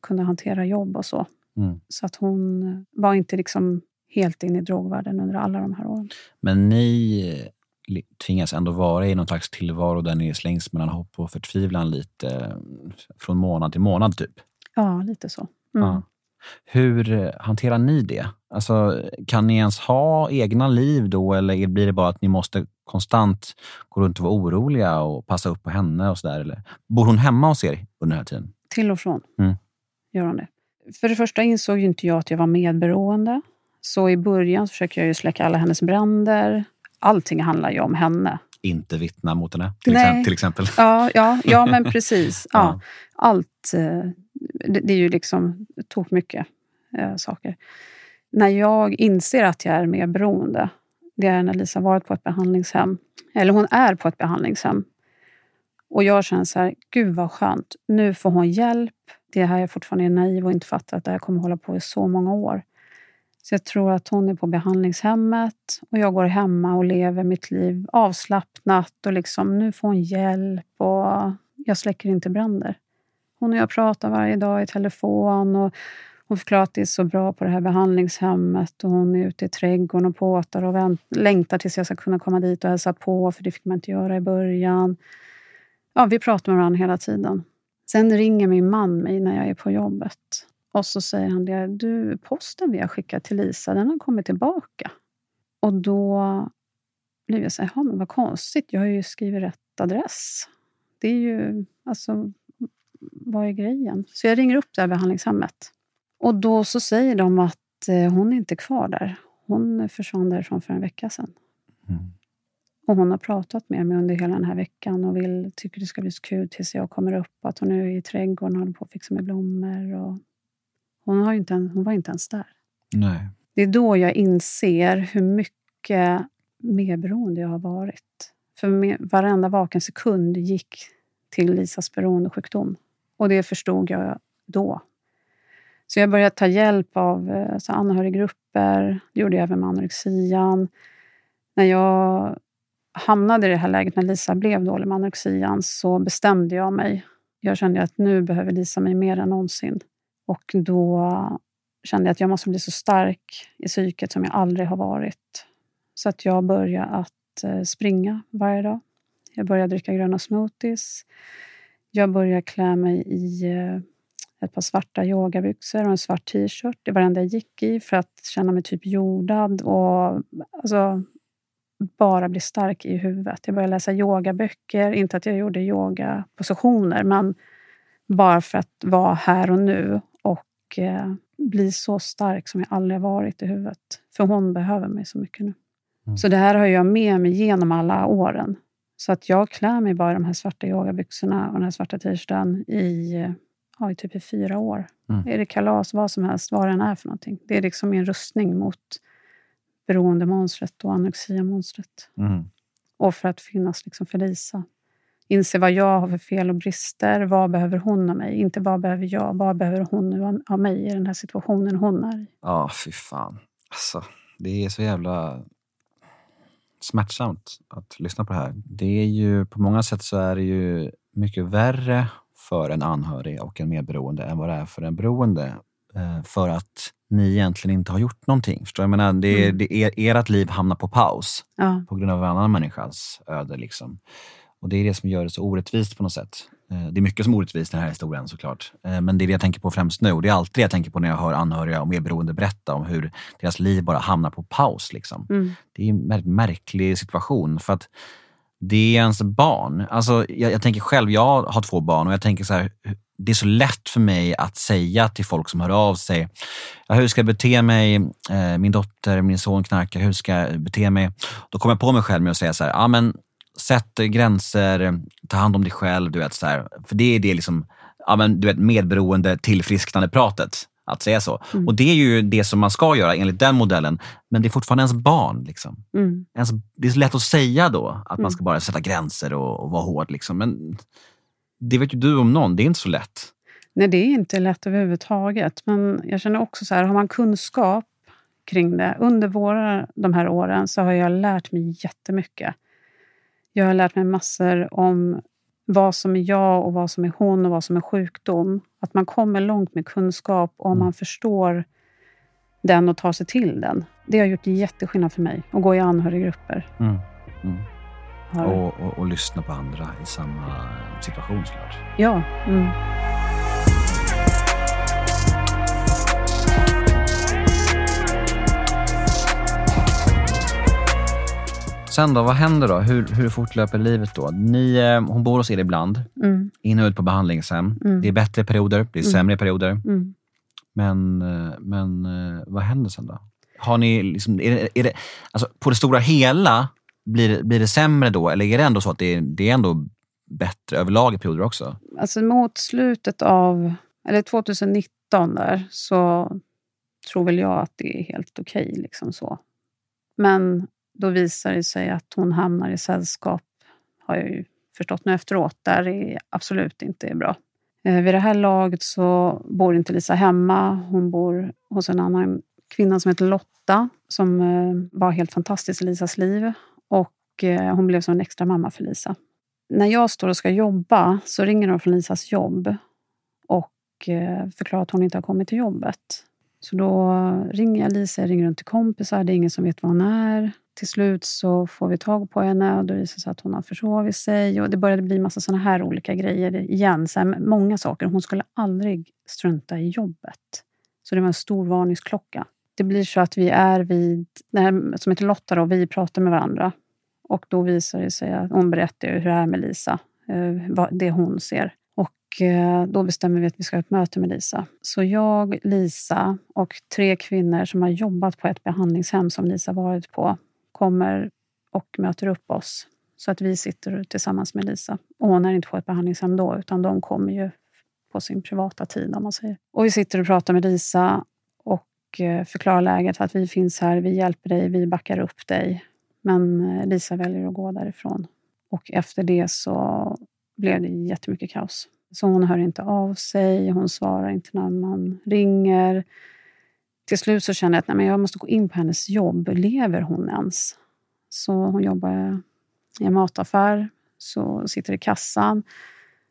kunna hantera jobb och så. Mm. Så att hon var inte liksom helt inne i drogvärlden under alla de här åren. Men ni tvingas ändå vara i någon slags tillvaro där ni slängs mellan hopp och förtvivlan lite eh, från månad till månad, typ? Ja, lite så. Mm. Ja. Hur eh, hanterar ni det? Alltså, kan ni ens ha egna liv då eller blir det bara att ni måste konstant gå runt och vara oroliga och passa upp på henne? och så där, eller? Bor hon hemma hos er under den här tiden? Till och från mm. gör hon det. För det första insåg ju inte jag att jag var medberoende. Så i början försöker jag ju släcka alla hennes bränder. Allting handlar ju om henne. Inte vittna mot henne, till, exempel, till exempel. Ja, ja, ja men precis. Ja. Allt. Eh, det, det är ju liksom tok mycket äh, saker. När jag inser att jag är mer beroende, det är när Lisa varit på ett behandlingshem. Eller hon är på ett behandlingshem. Och jag känner så här, gud vad skönt. Nu får hon hjälp. Det här jag fortfarande är naiv och inte fattar att det här kommer hålla på i så många år. Så jag tror att hon är på behandlingshemmet och jag går hemma och lever mitt liv avslappnat och liksom, nu får hon hjälp och jag släcker inte bränder. Hon och jag pratar varje dag i telefon och hon förklarar att det är så bra på det här behandlingshemmet och hon är ute i trädgården och påtar och vänt, längtar tills jag ska kunna komma dit och hälsa på, för det fick man inte göra i början. Ja, vi pratar med varandra hela tiden. Sen ringer min man mig när jag är på jobbet och så säger han det, du, posten vi har skickat till Lisa, den har kommit tillbaka. Och då blev jag så här, men vad konstigt, jag har ju skrivit rätt adress. Det är ju, alltså, vad är grejen? Så jag ringer upp det här behandlingshemmet. Och då så säger de att eh, hon är inte kvar där. Hon försvann därifrån för en vecka sedan. Mm. Och hon har pratat med mig under hela den här veckan och vill, tycker det ska bli så kul tills jag kommer upp. Att hon är i trädgården och håller på att fixa med blommor. Och hon, har inte, hon var inte ens där. Nej. Det är då jag inser hur mycket medberoende jag har varit. För med, varenda vaken sekund gick till Lisas beroendesjukdom. Och det förstod jag då. Så jag började ta hjälp av eh, så anhöriggrupper. Det gjorde jag även med anorexian. När jag hamnade i det här läget, när Lisa blev dålig med anorexian, så bestämde jag mig. Jag kände att nu behöver Lisa mig mer än någonsin. Och då kände jag att jag måste bli så stark i psyket som jag aldrig har varit. Så att jag började att eh, springa varje dag. Jag började dricka gröna smoothies. Jag började klä mig i eh, ett par svarta yogabyxor och en svart t-shirt. Det var det enda jag gick i för att känna mig typ jordad och alltså, bara bli stark i huvudet. Jag började läsa yogaböcker. Inte att jag gjorde yogapositioner, men bara för att vara här och nu och eh, bli så stark som jag aldrig varit i huvudet. För hon behöver mig så mycket nu. Mm. Så det här har jag med mig genom alla åren. Så att jag klär mig bara i de här svarta yogabyxorna och den här svarta t-shirten i, ja, i typ i fyra år. Mm. Är det kalas, vad som helst, vad den är för någonting. Det är liksom min rustning mot beroendemonstret och anorexia-monstret. Mm. Och för att finnas liksom för Lisa inse vad jag har för fel och brister. Vad behöver hon av mig? Inte vad behöver jag? Vad behöver hon nu av mig i den här situationen hon är i? Ja, fy fan. Alltså, det är så jävla smärtsamt att lyssna på det här. Det är ju, på många sätt så är det ju mycket värre för en anhörig och en medberoende än vad det är för en beroende. Eh, för att ni egentligen inte har gjort någonting. Förstår jag? menar, det, mm. det är, ert liv hamnar på paus ja. på grund av en annan människas öde. Liksom. Och Det är det som gör det så orättvist på något sätt. Eh, det är mycket som är orättvist i den här historien såklart. Eh, men det är det jag tänker på främst nu. Och det är alltid det jag tänker på när jag hör anhöriga och medberoende berätta om hur deras liv bara hamnar på paus. Liksom. Mm. Det är en väldigt märklig situation. För att det är ens barn. Alltså, jag, jag, tänker själv, jag har två barn och jag tänker så här, det är så lätt för mig att säga till folk som hör av sig, ja, hur ska jag bete mig? Eh, min dotter, min son knarkar, hur ska jag bete mig? Då kommer jag på mig själv med att säga så här, ja, men sätt gränser, ta hand om dig själv. Du vet, så här. För det är det liksom, ja, men, du vet, medberoende tillfrisknande pratet. Att säga så. Mm. Och det är ju det som man ska göra enligt den modellen. Men det är fortfarande ens barn. Liksom. Mm. Ens, det är så lätt att säga då att mm. man ska bara sätta gränser och, och vara hård. Liksom. Men det vet ju du om någon, det är inte så lätt. Nej, det är inte lätt överhuvudtaget. Men jag känner också så här, har man kunskap kring det. Under våra, de här åren så har jag lärt mig jättemycket. Jag har lärt mig massor om vad som är jag och vad som är hon och vad som är sjukdom. Att man kommer långt med kunskap om Mm. man förstår den och tar sig till den. Det har gjort jätteskillnad för mig att gå i anhöriggrupper. Mm. Mm. Och, och, och lyssna på andra i samma situation såklart. Ja. Mm. Sen då, vad händer då? Hur, hur fortlöper livet då? Ni, eh, hon bor hos er ibland, Mm. in och ut på behandlingshem. Mm. Det är bättre perioder, det är Mm. sämre perioder. Mm. Men, eh, men eh, vad händer sen då? Har ni liksom, är det, är det, alltså, på det stora hela, blir blir det sämre då? Eller är det ändå så att det är, det är ändå bättre överlag i perioder också? Alltså mot slutet av, eller 2019 där, så tror väl jag att det är helt okej. liksom så. Men då visar det sig att hon hamnar i sällskap, har jag ju förstått nu efteråt, där det absolut inte är bra. Eh, vid det här laget så bor inte Lisa hemma. Hon bor hos en annan kvinna som heter Lotta, som eh, var helt fantastisk i Lisas liv. Och eh, hon blev som en extra mamma för Lisa när jag står och ska jobba så ringer de från Lisas jobb och förklarar att hon inte har kommit till jobbet. Så då ringer jag Lisa, jag ringer runt till kompisar, det är ingen som vet var hon är. Till slut så får vi tag på henne och då visar det sig att hon har försovit sig. Och det började bli massa såna här olika grejer igen. Så här, många saker. Hon skulle aldrig strunta i jobbet. Så det var en stor varningsklocka. Det blir så att vi är vid, det här som heter Lotta då, vi pratar med varandra. Och då visar det sig att hon berättar hur det är med Lisa, eh, det hon ser. Och eh, då bestämmer vi att vi ska ha ett möte med Lisa. Så jag, Lisa och tre kvinnor som har jobbat på ett behandlingshem som Lisa varit på kommer och möter upp oss. Så att vi sitter tillsammans med Lisa. Och hon är inte på ett behandlingshem då, utan de kommer ju på sin privata tid om man säger. Och vi sitter och pratar med Lisa och eh, förklarar läget, att vi finns här, vi hjälper dig, vi backar upp dig. Men eh, Lisa väljer att gå därifrån. Och efter det så blev det jättemycket kaos. Så hon hör inte av sig, hon svarar inte när man ringer. Till slut så kände jag att nej, men jag måste gå in på hennes jobb. Lever hon ens? Så hon jobbar i en mataffär, så sitter i kassan.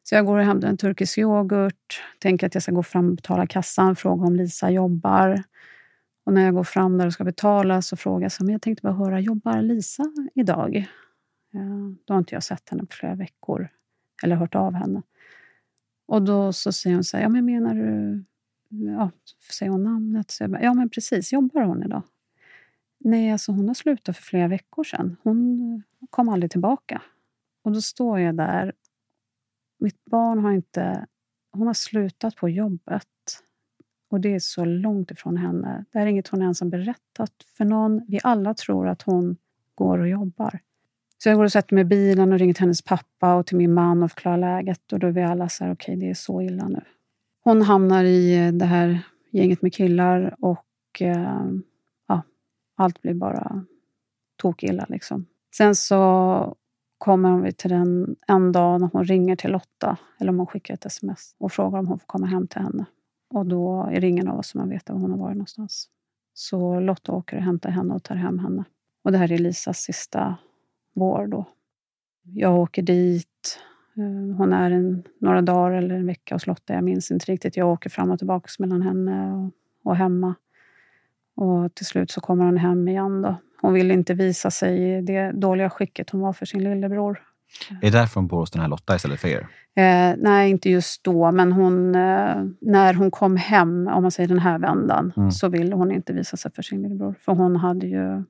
Så jag går och hämtar en turkisk yoghurt, tänker att jag ska gå fram och betala kassan, fråga om Lisa jobbar. Och när jag går fram där och ska betala så frågar jag så, men jag tänkte bara höra, jobbar Lisa idag? Ja, då har inte jag sett henne på flera veckor, eller hört av henne. Och då så säger hon så här, ja men menar du, ja, säger hon namnet? Så jag bara, ja men precis, jobbar hon idag? Nej, alltså hon har slutat för flera veckor sedan. Hon kom aldrig tillbaka. Och då står jag där. Mitt barn har inte... Hon har slutat på jobbet. Och det är så långt ifrån henne. Det är inget hon ens har berättat för någon. Vi alla tror att hon går och jobbar. Så jag går och sätter mig i bilen och ringer till hennes pappa och till min man och förklarar läget. Och då är vi alla så här, okej, det är så illa nu. Hon hamnar i eh, det här gänget med killar och eh, ja, allt blir bara tokilla. Liksom. Sen så kommer vi till den en dag när hon ringer till Lotta, eller om hon skickar ett sms och frågar om hon får komma hem till henne. Och då är det ingen av oss som har vetat var hon har varit någonstans. Så Lotta åker och hämtar henne och tar hem henne. Och det här är Lisas sista vår då. Jag åker dit. Eh, Hon är en, några dagar eller en vecka hos Lotta. Jag minns inte riktigt. Jag åker fram och tillbaka mellan henne och, och hemma. Och till slut så kommer hon hem igen. Då. Hon vill inte visa sig i det dåliga skicket hon var för sin lillebror. Är det därför hon bor hos den här Lotta istället för er? Eh, nej, inte just då, men hon, eh, när hon kom hem, om man säger den här vändan, Mm. så ville hon inte visa sig för sin lillebror. För hon hade ju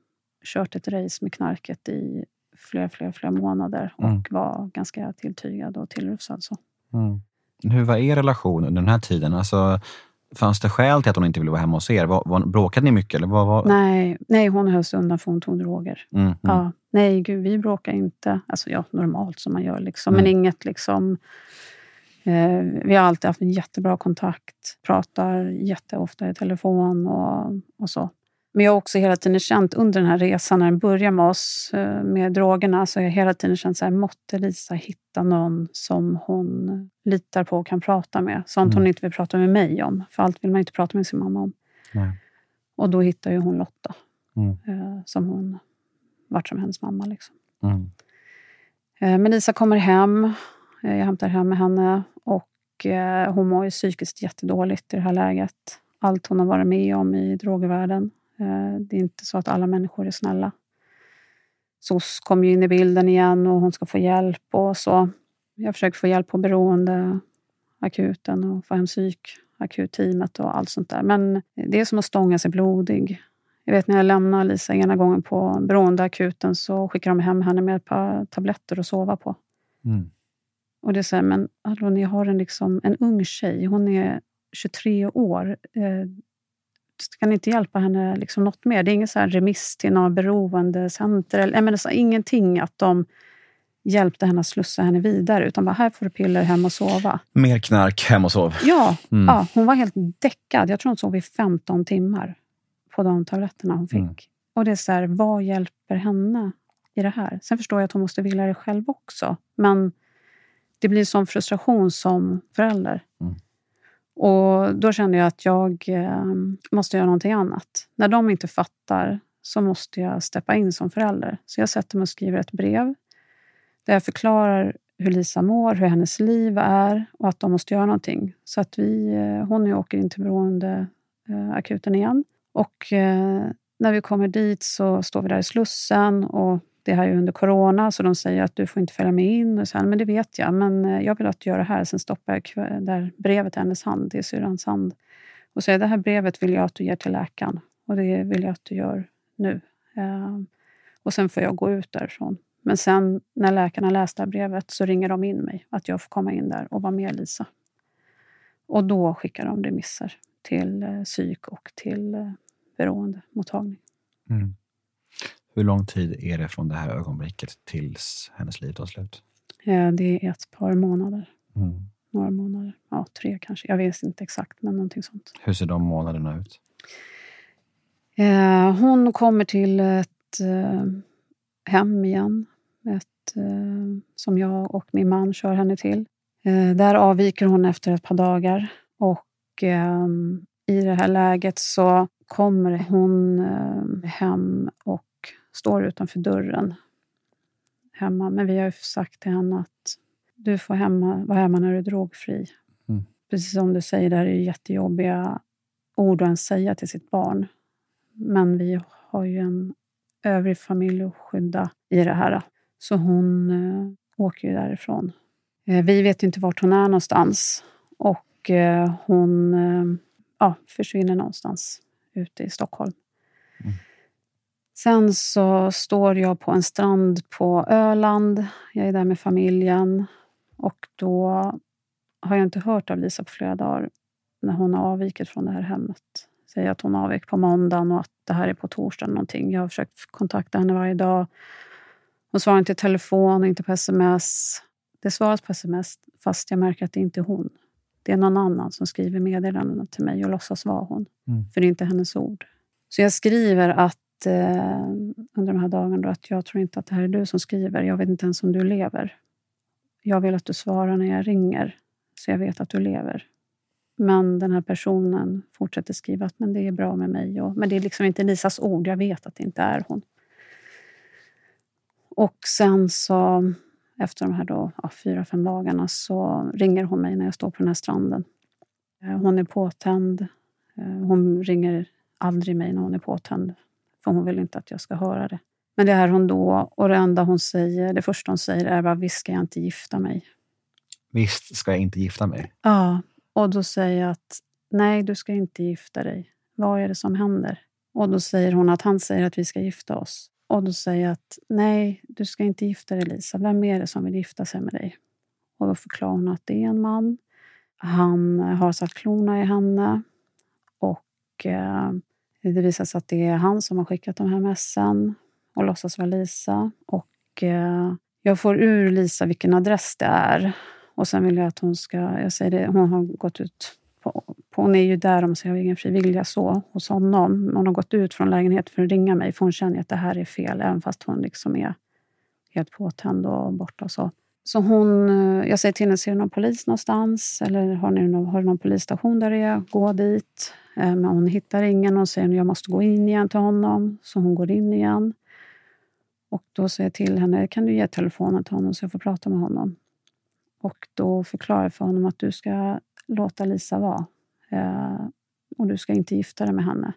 kört ett race med knarket i flera, flera, flera månader och Mm. var ganska tilltygad och tillrufsad. Så. Mm. Hur var er relation under den här tiden? Alltså, fanns det skäl till att hon inte ville vara hemma hos er? Var, var, bråkade ni mycket? Eller vad var... Nej, nej, hon höll sig undan för hon tog droger. Mm, mm. Ja, nej, gud, vi bråkar inte. Alltså ja, normalt som man gör, liksom. Mm. men inget liksom... Eh, vi har alltid haft en jättebra kontakt. Pratar jätteofta i telefon och, och så. Men jag har också hela tiden känt under den här resan, när den börjar med oss eh, med drogerna, så har jag hela tiden känt så här, måtte Lisa hitta någon som hon litar på och kan prata med. Sånt Mm. hon inte vill prata med mig om. För allt vill man inte prata med sin mamma om. Nej. Och då hittar ju hon Lotta, Mm. eh, som hon vart som hennes mamma. Liksom. Mm. Eh, men Lisa kommer hem. Jag hämtar hem henne och hon mår ju psykiskt jättedåligt i det här läget. Allt hon har varit med om i drogervärlden. Det är inte så att alla människor är snälla. SOS kommer in i bilden igen och hon ska få hjälp och så. Jag försöker få hjälp på beroendeakuten och få hem psykakutteamet och allt sånt där. Men det är som att stånga sig blodig. Jag vet när jag lämnade Lisa ena gången på beroendeakuten så skickade de hem henne med ett par tabletter att sova på. Mm. Och det här, men hallå, ni har en, liksom, en ung tjej, hon är 23 år. Kan inte hjälpa henne liksom något mer? Det är ingen så remiss till något beroendecenter. Eller, menar, så, ingenting att de hjälpte henne att slussa henne vidare. Utan bara, här får du piller, hem och sova. Mer knark, hem och sov. Ja, mm. ja, hon var helt däckad. Jag tror hon sov i 15 timmar på de tabletterna hon fick. Mm. Och det är så här, vad hjälper henne i det här? Sen förstår jag att hon måste vilja det själv också. Men det blir en sån frustration som förälder. Och Då kände jag att jag eh, måste göra någonting annat. När de inte fattar så måste jag steppa in som förälder. Så jag sätter mig och skriver ett brev där jag förklarar hur Lisa mår, hur hennes liv är och att de måste göra någonting. Så att vi, eh, hon åker in till beroendeakuten eh, igen och eh, när vi kommer dit så står vi där i Slussen och det här är under corona, så de säger att du får inte följa med in. Och så men det vet jag, men eh, jag vill att du gör det här. Sen stoppar jag där brevet i hennes hand, det är syrrans hand. Och säger det här brevet vill jag att du ger till läkaren och det vill jag att du gör nu. Ehm, och sen får jag gå ut därifrån. Men sen när läkarna läst det här brevet så ringer de in mig, att jag får komma in där och vara med Lisa. Och då skickar de remisser till eh, psyk och till eh, beroendemottagning. Mm. Hur lång tid är det från det här ögonblicket tills hennes liv tar slut? Ja, det är ett par månader. Mm. Några månader. Ja, tre kanske. Jag vet inte exakt, men någonting sånt. Hur ser de månaderna ut? Eh, hon kommer till ett eh, hem igen. Ett, eh, som jag och min man kör henne till. Där avviker hon efter ett par dagar. Och ehm, i det här läget så kommer hon hem och står utanför dörren hemma. Men vi har sagt till henne att du får hemma, vara hemma när du är drogfri. Mm. Precis som du säger, det här är jättejobbiga ord att ens säga till sitt barn. Men vi har ju en övrig familj att skydda i det här. Så hon eh, åker ju därifrån. Eh, vi vet inte vart hon är någonstans. Och eh, hon eh, ja, försvinner någonstans ute i Stockholm. Sen så står jag på en strand på Öland. Jag är där med familjen. Och då har jag inte hört av Lisa på flera dagar när hon har avvikit från det här hemmet. Säger att hon avvek på måndagen och att det här är på torsdagen. Någonting. Jag har försökt kontakta henne varje dag. Hon svarar inte i telefon och inte på sms. Det svaras på sms fast jag märker att det inte är hon. Det är någon annan som skriver meddelanden till mig och låtsas vara hon. Mm. För det är inte hennes ord. Så jag skriver att eh, under de här dagarna att jag tror inte att det här är du som skriver. Jag vet inte ens om du lever. Jag vill att du svarar när jag ringer, så jag vet att du lever. Men den här personen fortsätter skriva att men det är bra med mig. Och, men det är liksom inte Lisas ord. Jag vet att det inte är hon. Och sen så efter de här då, ja, fyra, fem dagarna så ringer hon mig när jag står på den här stranden. Eh, hon är påtänd. Eh, hon ringer aldrig mig när hon är påtänd, för hon vill inte att jag ska höra det. Men det är hon då och det enda hon säger, det första hon säger är bara visst ska jag inte gifta mig. Visst ska jag inte gifta mig? Ja, och då säger jag att nej, du ska inte gifta dig. Vad är det som händer? Och då säger hon att han säger att vi ska gifta oss. Och då säger jag att nej, du ska inte gifta dig Lisa. Vem är det som vill gifta sig med dig? Och då förklarar hon att det är en man. Han har satt klorna i henne. Och eh, det visar sig att det är han som har skickat de här messen och låtsas vara Lisa. Och eh, jag får ur Lisa vilken adress det är. Och sen vill jag att hon ska... Jag säger det, hon har gått ut på, på, hon är ju där om sig av egen fri vilja så, hos honom. Hon har gått ut från lägenheten för att ringa mig för hon känner att det här är fel även fast hon liksom är helt påtänd och borta. Och så. Så hon, eh, jag säger till henne, ser du någon polis någonstans? Eller har, ni någon, har du någon polisstation där det är? Gå dit. Eh, men hon hittar ingen. och säger att jag måste gå in igen till honom. Så hon går in igen. Och då säger jag till henne, kan du ge telefonen till honom så jag får prata med honom? Och då förklarar jag för honom att du ska låta Lisa vara. Eh, och du ska inte gifta dig med henne.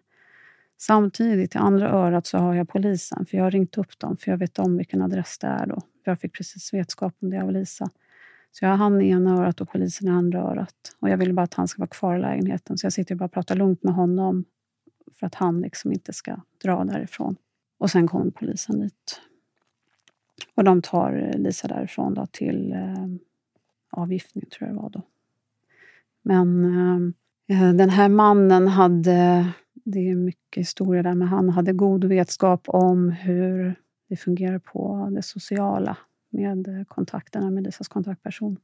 Samtidigt, i andra örat, så har jag polisen. För jag har ringt upp dem, för jag vet om vilken adress det är. Då. Jag fick precis vetskap om det av Lisa. Så jag har han i ena örat och polisen i andra örat. Och jag vill bara att han ska vara kvar i lägenheten. Så jag sitter bara och pratar lugnt med honom för att han liksom inte ska dra därifrån. Och sen kommer polisen dit. Och de tar Lisa därifrån då till eh, avgiftning, tror jag det var då. Men eh, eh den här mannen hade, det är mycket historia där, men han hade god vetskap om hur det fungerar på det sociala med kontakterna med Lisas kontaktperson.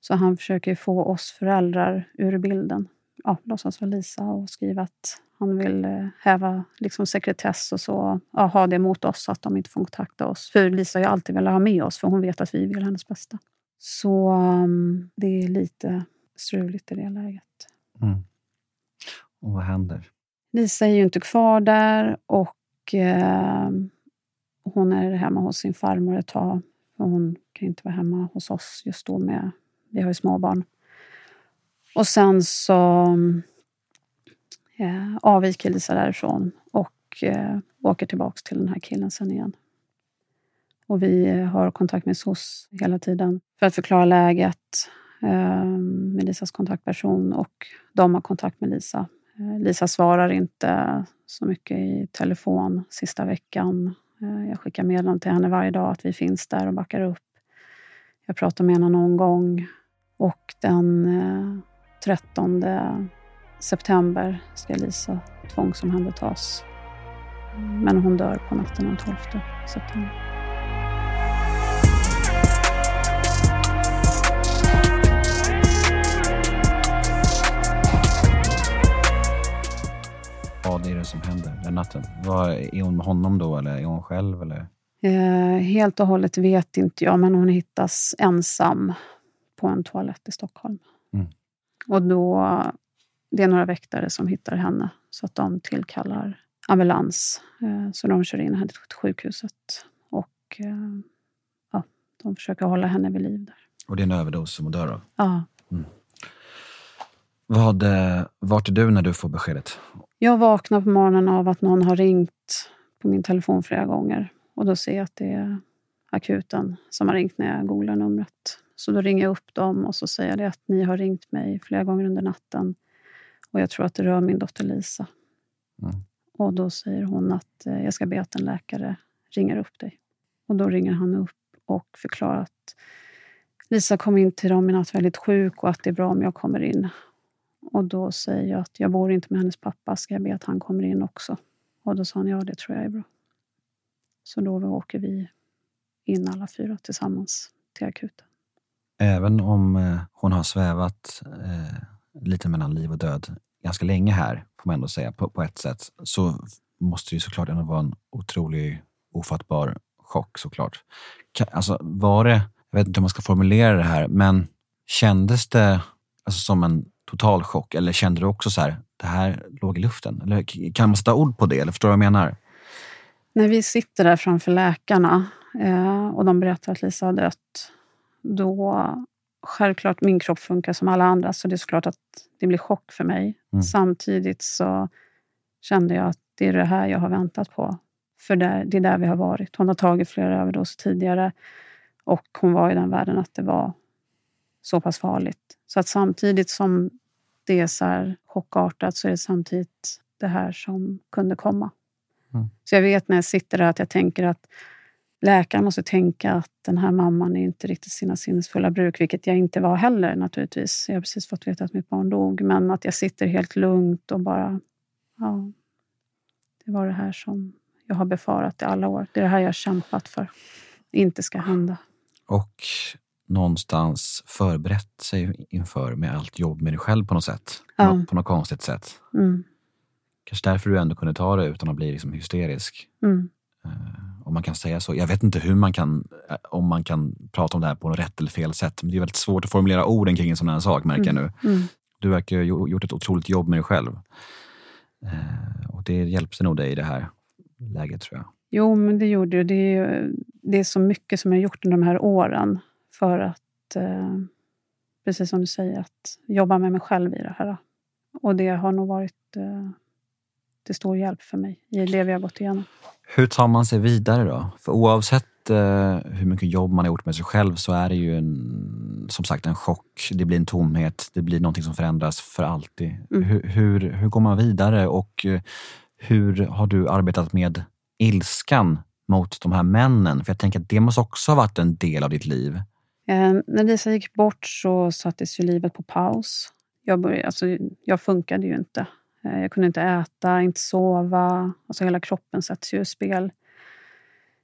Så han försöker få oss föräldrar ur bilden. Ja, låtsas vara Lisa och skriva att han vill eh, häva liksom sekretess och så. Ja, ha det mot oss, så att de inte får kontakta oss. För Lisa har ju alltid velat ha med oss, för hon vet att vi vill hennes bästa. Så um, det är lite struligt i det läget. Mm. Och vad händer? Lisa är ju inte kvar där och eh, hon är hemma hos sin farmor ett tag. Hon kan inte vara hemma hos oss just då. med Vi har ju småbarn. Och sen så eh, avviker Lisa därifrån och eh, åker tillbaka till den här killen sen igen. Och vi eh, har kontakt med SOS hela tiden för att förklara läget eh, med Lisas kontaktperson och de har kontakt med Lisa. Eh, Lisa svarar inte så mycket i telefon sista veckan. Eh, jag skickar meddelanden till henne varje dag att vi finns där och backar upp. Jag pratar med henne någon gång och den eh, 13 september ska Lisa tvångsomhändertas. Men hon dör på natten den 12 september. Vad är det som händer den natten? Var, är hon med honom då eller är hon själv? Eller? Eh, helt och hållet vet inte jag, men hon hittas ensam på en toalett i Stockholm. Mm. Och då, det är några väktare som hittar henne, så att de tillkallar ambulans. Eh, så de kör in henne till sjukhuset. Och eh, ja, de försöker hålla henne vid liv där. Och det är en överdos som hon dör av? Ja. Mm. Vad, eh, vart är du när du får beskedet? Jag vaknar på morgonen av att någon har ringt på min telefon flera gånger. Och Då ser jag att det är akuten som har ringt när jag googlar numret. Så då ringer jag upp dem och så säger jag att ni har ringt mig flera gånger under natten. Och jag tror att det rör min dotter Lisa. Mm. Och Då säger hon att eh, jag ska be att en läkare ringer upp dig. Och Då ringer han upp och förklarar att Lisa kom in till dem i natt väldigt sjuk och att det är bra om jag kommer in. Och då säger jag att jag bor inte med hennes pappa, ska jag be att han kommer in också? Och då sa han, ja det tror jag är bra. Så då åker vi in alla fyra tillsammans till akuten. Även om eh, hon har svävat eh, lite mellan liv och död ganska länge här, får man ändå säga, på, på ett sätt, så måste det ju såklart ändå vara en otrolig, ofattbar chock såklart. Alltså var det, jag vet inte hur man ska formulera det här, men kändes det alltså, som en total chock? Eller kände du också så här, det här låg i luften? Eller kan man sätta ord på det? Eller förstår du vad jag menar? När vi sitter där framför läkarna eh, och de berättar att Lisa har dött, då självklart, min kropp funkar som alla andra, så det är såklart att det blir chock för mig. Mm. Samtidigt så kände jag att det är det här jag har väntat på. För det, det är där vi har varit. Hon har tagit flera överdoser tidigare och hon var i den världen att det var så pass farligt. Så att samtidigt som det är så här chockartat så är det samtidigt det här som kunde komma. Mm. Så jag vet när jag sitter där att jag tänker att läkaren måste tänka att den här mamman är inte riktigt sina sinnesfulla bruk, vilket jag inte var heller naturligtvis. Jag har precis fått veta att mitt barn dog, men att jag sitter helt lugnt och bara... Ja, det var det här som jag har befarat i alla år. Det är det här jag har kämpat för. inte ska hända. Och någonstans förberett sig inför med allt jobb med dig själv på något sätt. Ja. På, något, på något konstigt sätt. Mm. Kanske därför du ändå kunde ta det utan att bli liksom hysterisk. Mm. Uh, om man kan säga så. Jag vet inte hur man kan, eh, om man kan prata om det här på något rätt eller fel sätt. Men det är väldigt svårt att formulera orden kring en sån här sak märker mm. jag nu. Mm. Du verkar ha gjort ett otroligt jobb med dig själv. Uh, och det hjälpte nog dig i det här läget tror jag. Jo, men det gjorde det. Det är, det är så mycket som jag har gjort under de här åren för att, eh, precis som du säger, att jobba med mig själv i det här. Och det har nog varit eh, till stor hjälp för mig i det vi har gått igenom. Hur tar man sig vidare då? För oavsett eh, hur mycket jobb man har gjort med sig själv så är det ju en, som sagt en chock. Det blir en tomhet. Det blir någonting som förändras för alltid. Mm. Hur, hur, hur går man vidare och hur har du arbetat med ilskan mot de här männen? För jag tänker att det måste också ha varit en del av ditt liv. Eh, när Lisa gick bort så sattes ju livet på paus. Jag, började, alltså, jag funkade ju inte. Eh, jag kunde inte äta, inte sova. Alltså hela kroppen sätts ju ur spel.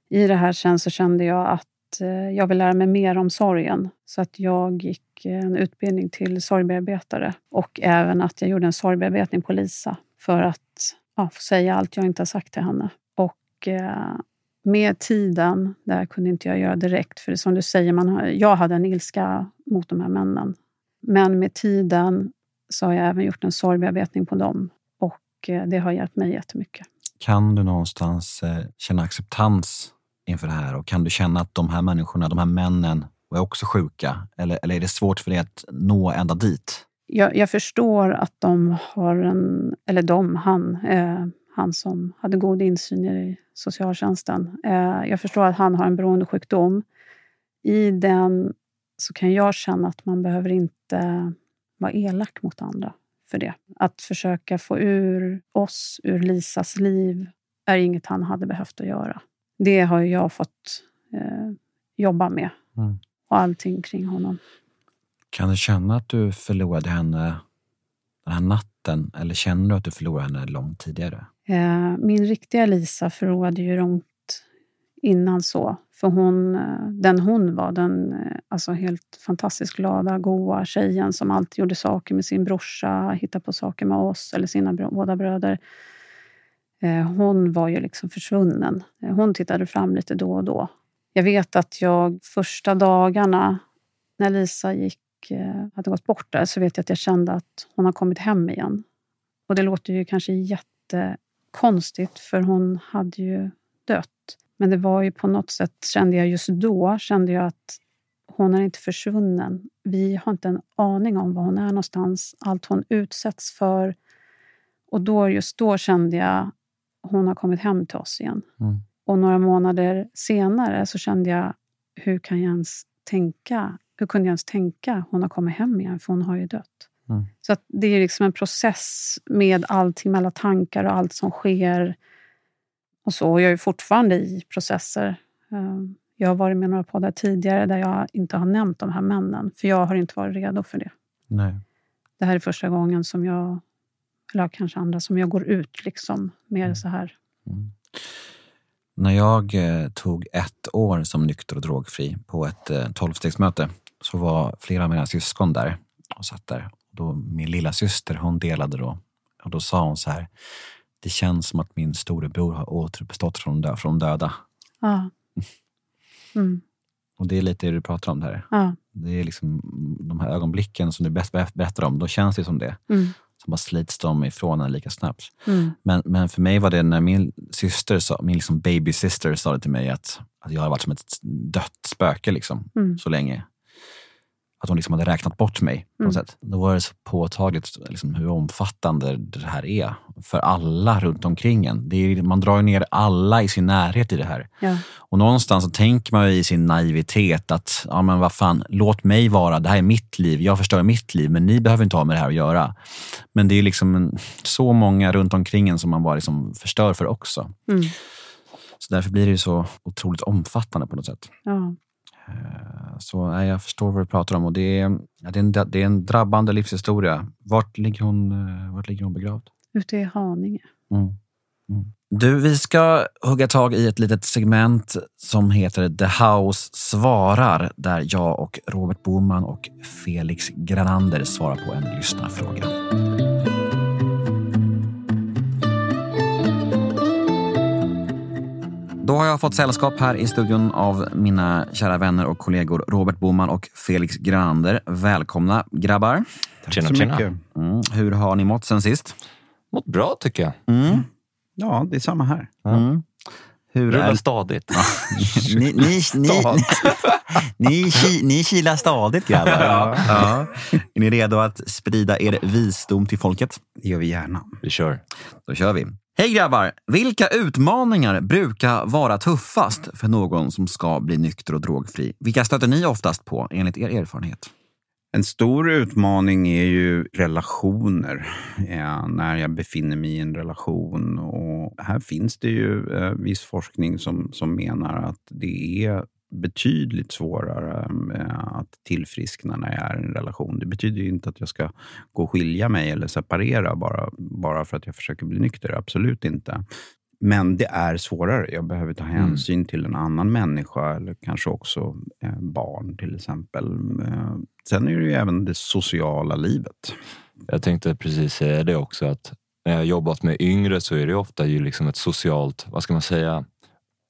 I det här sen så kände jag att eh, jag vill lära mig mer om sorgen. Så att jag gick eh, en utbildning till sorgbearbetare och även att jag gjorde en sorgbearbetning på Lisa för att ja, få säga allt jag inte har sagt till henne. Och eh, med tiden, det här kunde inte jag göra direkt, för som du säger, man har, jag hade en ilska mot de här männen. Men med tiden så har jag även gjort en sorgbearbetning på dem och eh, det har hjälpt mig jättemycket. Kan du någonstans eh, känna acceptans inför det här och kan du känna att de här människorna, de här männen, är också sjuka? Eller, eller är det svårt för dig att nå ända dit? Jag, jag förstår att de har en, eller de, han, eh, han som hade god insyn i socialtjänsten. Eh, jag förstår att han har en beroendesjukdom. I den så kan jag känna att man behöver inte vara elak mot andra för det. Att försöka få ur oss, ur Lisas liv, är inget han hade behövt att göra. Det har jag fått eh, jobba med. Mm. Och allting kring honom. Kan du känna att du förlorade henne den här natten eller känner du att du förlorade henne långt tidigare? Eh, min riktiga Lisa förrådde ju långt innan så. För hon, eh, den hon var, den eh, alltså helt fantastiskt glada, goa tjejen som alltid gjorde saker med sin brorsa, hittade på saker med oss eller sina båda bröder. Hon var ju liksom försvunnen. Hon tittade fram lite då och då. Jag vet att jag första dagarna när Lisa gick, hade gått bort där så vet jag att jag kände att hon har kommit hem igen. Och det låter ju kanske jätte jättekonstigt för hon hade ju dött. Men det var ju på något sätt, kände jag just då, kände jag att hon är inte försvunnen. Vi har inte en aning om var hon är någonstans. Allt hon utsätts för. Och då, just då kände jag hon har kommit hem till oss igen. Mm. Och några månader senare så kände jag, hur kan jag ens tänka? Hur kunde jag ens tänka hon har kommit hem igen? För hon har ju dött. Mm. Så det är liksom en process med allting, med alla tankar och allt som sker. Och så. Jag är fortfarande i processer. Ehm, Jag har varit med några poddar tidigare där jag inte har nämnt de här männen, för jag har inte varit redo för det. Nej. Det här är första gången som jag, eller kanske andra, som jag går ut liksom mer så här. Mm. När jag eh, tog ett år som nykter och drogfri på ett eh, tolvstegsmöte så var flera av mina syskon där och satt där. Då min lilla syster hon delade då och då sa hon så här. Det känns som att min storebror har återuppstått från, dö från döda. Ja. Mm. Och det är lite det du pratar om där. Ja. Det är liksom de här ögonblicken som du berättar om. Då känns det som det. Mm. Så bara slits de ifrån en lika snabbt. Mm. Men, men för mig var det när min syster, sa, min liksom baby sister sa det till mig att, att jag hade varit som ett dött spöke liksom, Mm. så länge. Att hon liksom hade räknat bort mig på något Mm. sätt. Då var det så påtagligt liksom, hur omfattande det här är för alla runt omkring en. Det är, man drar ner alla i sin närhet i det här. Ja. Och någonstans så tänker man i sin naivitet att, ja men vad fan, låt mig vara, det här är mitt liv, jag förstör mitt liv, men ni behöver inte ha med det här att göra. Men det är liksom en, så många runt omkring en som man bara liksom förstör för också. Mm. Så därför blir det så otroligt omfattande på något sätt. Ja. Eh, Så nej, jag förstår vad du pratar om och det är, ja, det är, en, det är en drabbande livshistoria. Vart ligger hon, eh, vart ligger hon begravd? Ute i Haninge. Mm. Mm. Du, vi ska hugga tag i ett litet segment som heter The House svarar, där jag och Robert Boman och Felix Granander svarar på en lyssnarfråga. Då har jag fått sällskap här i studion av mina kära vänner och kollegor Robert Boman och Felix Granander. Välkomna grabbar. Tjena, så tjena. mycket. Mm. Hur har ni mått sen sist? Mått bra tycker jag. Mm. Ja, det är samma här. Ja. Mm. Hur Rulla är... stadigt. ni, ni, ni, ni, ni, ni kilar stadigt grabbar. Ja. Ja. Är ni redo att sprida er visdom till folket? Det gör vi gärna. Vi kör. Då kör vi. Hej grabbar! Vilka utmaningar brukar vara tuffast för någon som ska bli nykter och drogfri? Vilka stöter ni oftast på enligt er erfarenhet? En stor utmaning är ju relationer. Ja, när jag befinner mig i en relation. Och här finns det ju eh, viss forskning som, som menar att det är betydligt svårare eh, att tillfriskna när jag är i en relation. Det betyder ju inte att jag ska gå och skilja mig eller separera bara, bara för att jag försöker bli nykter. Absolut inte. Men det är svårare. Jag behöver ta hänsyn till en annan människa eller kanske också eh, barn till exempel. Eh, sen är det ju även det sociala livet. Jag tänkte precis säga det också att när jag har jobbat med yngre så är det ofta ju liksom ett socialt, vad ska man säga,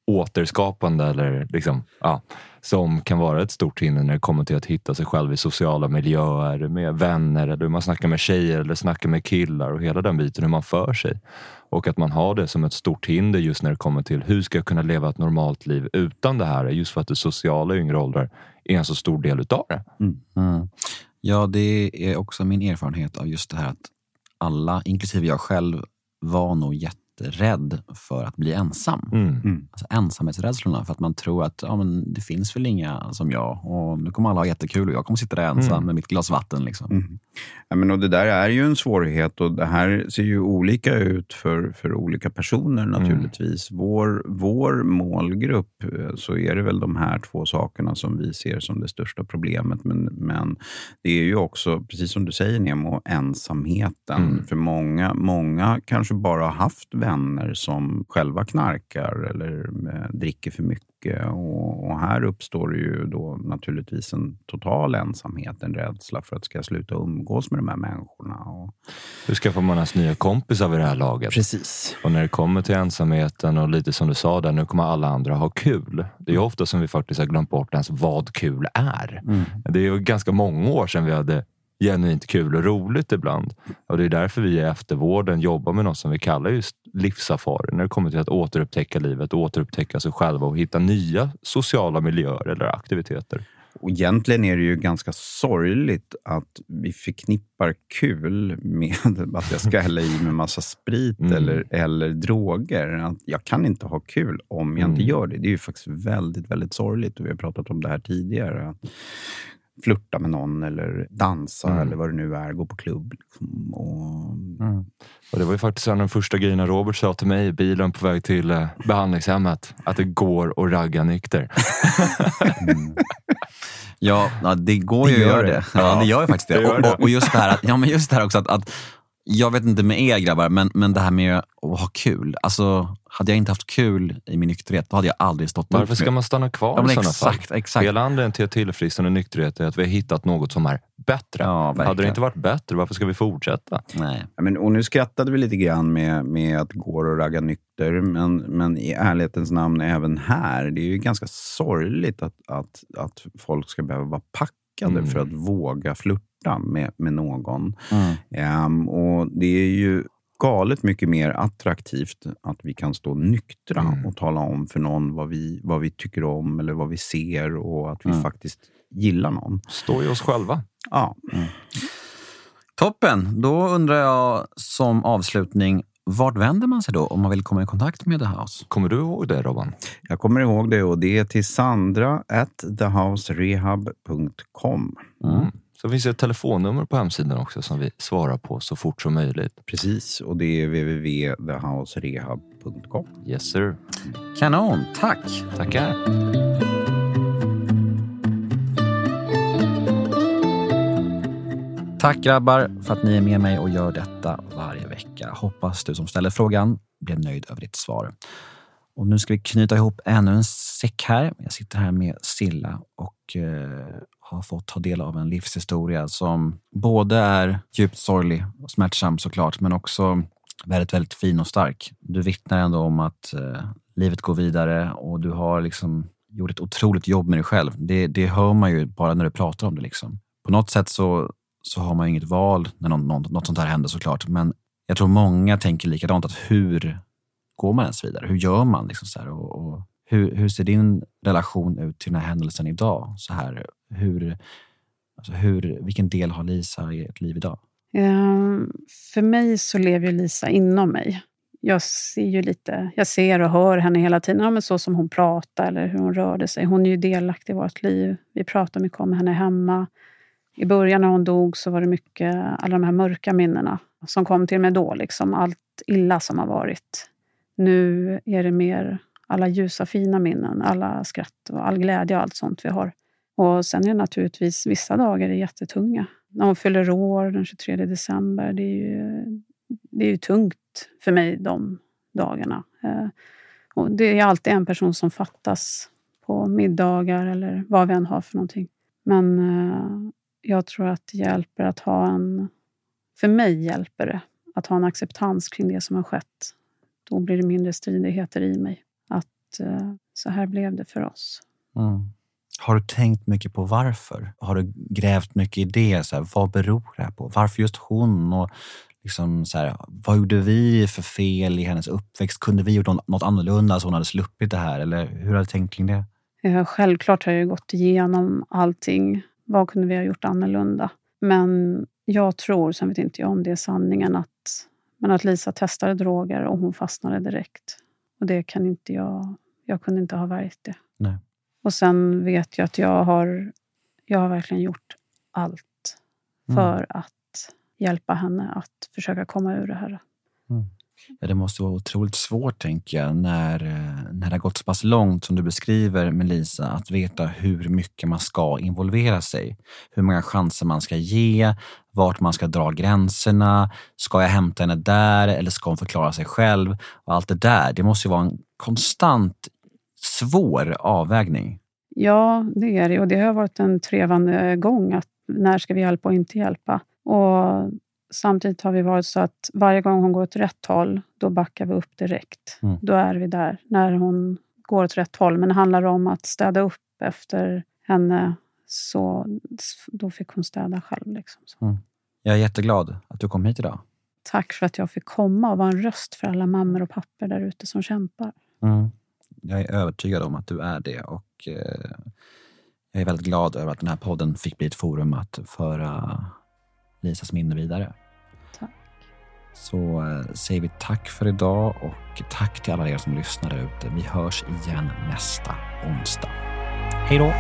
återskapande eller liksom, ja, som kan vara ett stort hinder när det kommer till att hitta sig själv i sociala miljöer med vänner eller hur man snackar med tjejer eller snackar med killar och hela den biten hur man för sig. Och att man har det som ett stort hinder just när det kommer till hur ska jag kunna leva ett normalt liv utan det här? Just för att det sociala i yngre åldrar är en så stor del utav det. Mm. mm. Ja, det är också min erfarenhet av just det här att alla, inklusive jag själv, var nog jätterädd för att bli ensam. Mm. Alltså ensamhetsrädslorna, för att man tror att ja, men det finns väl inga som jag och nu kommer alla ha jättekul och jag kommer sitta där ensam Mm. med mitt glas vatten. Liksom. Mm. Ja, men och det där är ju en svårighet och det här ser ju olika ut för, för olika personer naturligtvis. Vår, vår målgrupp, eh, så är det väl de här två sakerna som vi ser som det största problemet. Men, men det är ju också, precis som du säger Nemo, ensamheten. Mm. För många, många kanske bara har haft vänner som själva knarkar eller eh, dricker för mycket. Och, och här uppstår det ju då naturligtvis en total ensamhet, en rädsla för att ska jag sluta umgås med de här människorna. Och, Hur skaffar man ens nya kompisar vid det här laget? precis. Och när det kommer till ensamheten och lite som du sa där, nu kommer alla andra ha kul. Det är ju ofta som vi faktiskt har glömt bort ens vad kul är. Det är ju ganska många år sedan vi hade genuint kul och roligt ibland. Och det är därför vi i eftervården jobbar med något som vi kallar just livssafari. När det kommer till att återupptäcka livet, återupptäcka sig själva och hitta nya sociala miljöer eller aktiviteter. Och egentligen är det ju ganska sorgligt att vi förknippar kul med att jag ska hälla i mig massa sprit Mm. eller, eller droger. Att jag kan inte ha kul om jag inte Mm. gör det. Det är ju faktiskt väldigt, väldigt sorgligt. Och vi har pratat om det här tidigare. Att flirta med någon eller dansa Mm. eller vad det nu är. Gå på klubb. Liksom. Och, Och det var ju faktiskt en av de första grejerna Robert sa till mig i bilen på väg till eh, behandlingshemmet. Att det går att ragga nykter. Ja, ja, det går Det ju att gör göra det. det. Ja, Ja, det gör ju faktiskt det. det gör och, det. och, och just det här, att, ja, men just det här också att, att jag vet inte med er grabbar, men, men det här med att ha kul. Alltså, hade jag inte haft kul i min nykterhet, då hade jag aldrig stått Varför ut ska med- man stanna kvar ja, i sådana fall? Exakt, exakt. Hela anledningen till att tillfrisknande nykterhet är att vi har hittat något som är bättre. Ja, hade det inte varit bättre, varför ska vi fortsätta? Nej. Ja, men, och nu skrattade vi lite grann med, med att gå och ragga nykter, men, men i ärlighetens namn även här, det är ju ganska sorgligt att, att, att folk ska behöva vara packade Mm. för att våga flirta med, med någon. Mm. Ehm, och det är ju galet mycket mer attraktivt att vi kan stå nyktra Mm. och tala om för någon vad vi, vad vi tycker om eller vad vi ser och att vi Mm. faktiskt gillar någon. Stå i oss själva. Ja, Toppen! Då undrar jag som avslutning, vart vänder man sig då om man vill komma i kontakt med The House? Kommer du ihåg det Robban? Jag kommer ihåg det och det är till sandra at thehouserehab.com. Mm. Så finns det ett telefonnummer på hemsidan också som vi svarar på så fort som möjligt. Precis, och det är www.thehouserehab.com. Yes sir. Kanon, tack! Tackar. Tack grabbar för att ni är med mig och gör detta varje vecka. Hoppas du som ställer frågan blir nöjd över ditt svar. Och nu ska vi knyta ihop ännu en säck här. Jag sitter här med Silla och eh, har fått ta del av en livshistoria som både är djupt sorglig och smärtsam såklart, men också väldigt, väldigt fin och stark. Du vittnar ändå om att eh, livet går vidare och du har liksom gjort ett otroligt jobb med dig själv. Det, det hör man ju bara när du pratar om det. Liksom. På något sätt så, så har man ju inget val när någon, någon, något sånt här händer såklart, men jag tror många tänker likadant, att hur går man ens vidare? Hur gör man? Liksom så här, och, och hur, hur, ser din relation ut till den här händelsen idag? Så här, hur, alltså hur, vilken del har Lisa i ert liv idag? Um, för mig så lever Lisa inom mig. Jag ser ju lite, jag ser och hör henne hela tiden. Ja, men så som hon pratar eller hur hon rörde sig. Hon är ju delaktig i vårt liv. Vi pratar mycket om henne hemma. I början när hon dog så var det mycket alla de här mörka minnena som kom till mig då. Liksom allt illa som har varit. Nu är det mer alla ljusa fina minnen, alla skratt och all glädje och allt sånt vi har. Och sen är det naturligtvis vissa dagar är jättetunga. När hon fyller år den 23 december, det är ju, det är ju tungt för mig de dagarna. Eh, och det är alltid en person som fattas på middagar eller vad vi än har för någonting. Men eh, jag tror att det hjälper att ha en... För mig hjälper det att ha en acceptans kring det som har skett. Då blir det mindre stridigheter i mig. Att eh, så här blev det för oss. Mm. Har du tänkt mycket på varför? Har du grävt mycket i det? Så här, vad beror det här på? Varför just hon? Och liksom så här, vad gjorde vi för fel i hennes uppväxt? Kunde vi gjort något annorlunda så hon hade sluppit det här? Eller hur har du tänkt kring det? Ja, självklart har jag gått igenom allting. Vad kunde vi ha gjort annorlunda? Men jag tror, sen vet inte jag om det är sanningen, att, men att Lisa testade droger och hon fastnade direkt. Och det kan inte jag... Jag kunde inte ha värjt det. Nej. Och sen vet jag att jag har, jag har verkligen gjort allt för mm. att hjälpa henne att försöka komma ur det här. Mm. Ja, det måste vara otroligt svårt, tänker jag, när, eh, när det har gått så pass långt som du beskriver med Lisa, att veta hur mycket man ska involvera sig. Hur många chanser man ska ge, vart man ska dra gränserna. Ska jag hämta henne där eller ska hon förklara sig själv? Och allt det där, det måste ju vara en konstant svår avvägning. Ja, det är det. Och det har varit en trevande gång. Att när ska vi hjälpa och inte hjälpa? Och samtidigt har vi varit så att varje gång hon går åt rätt håll, då backar vi upp direkt. Mm. Då är vi där, när hon går åt rätt håll. Men det handlar om att städa upp efter henne, så då fick hon städa själv. Liksom. Mm. Jag är jätteglad att du kom hit idag. Tack för att jag fick komma och vara en röst för alla mammor och pappor där ute som kämpar. Mm. Jag är övertygad om att du är det och eh, jag är väldigt glad över att den här podden fick bli ett forum att föra Lisas minne vidare. Tack. Så eh, säger vi tack för idag och tack till alla er som lyssnar ute. Vi hörs igen nästa onsdag. Hej då!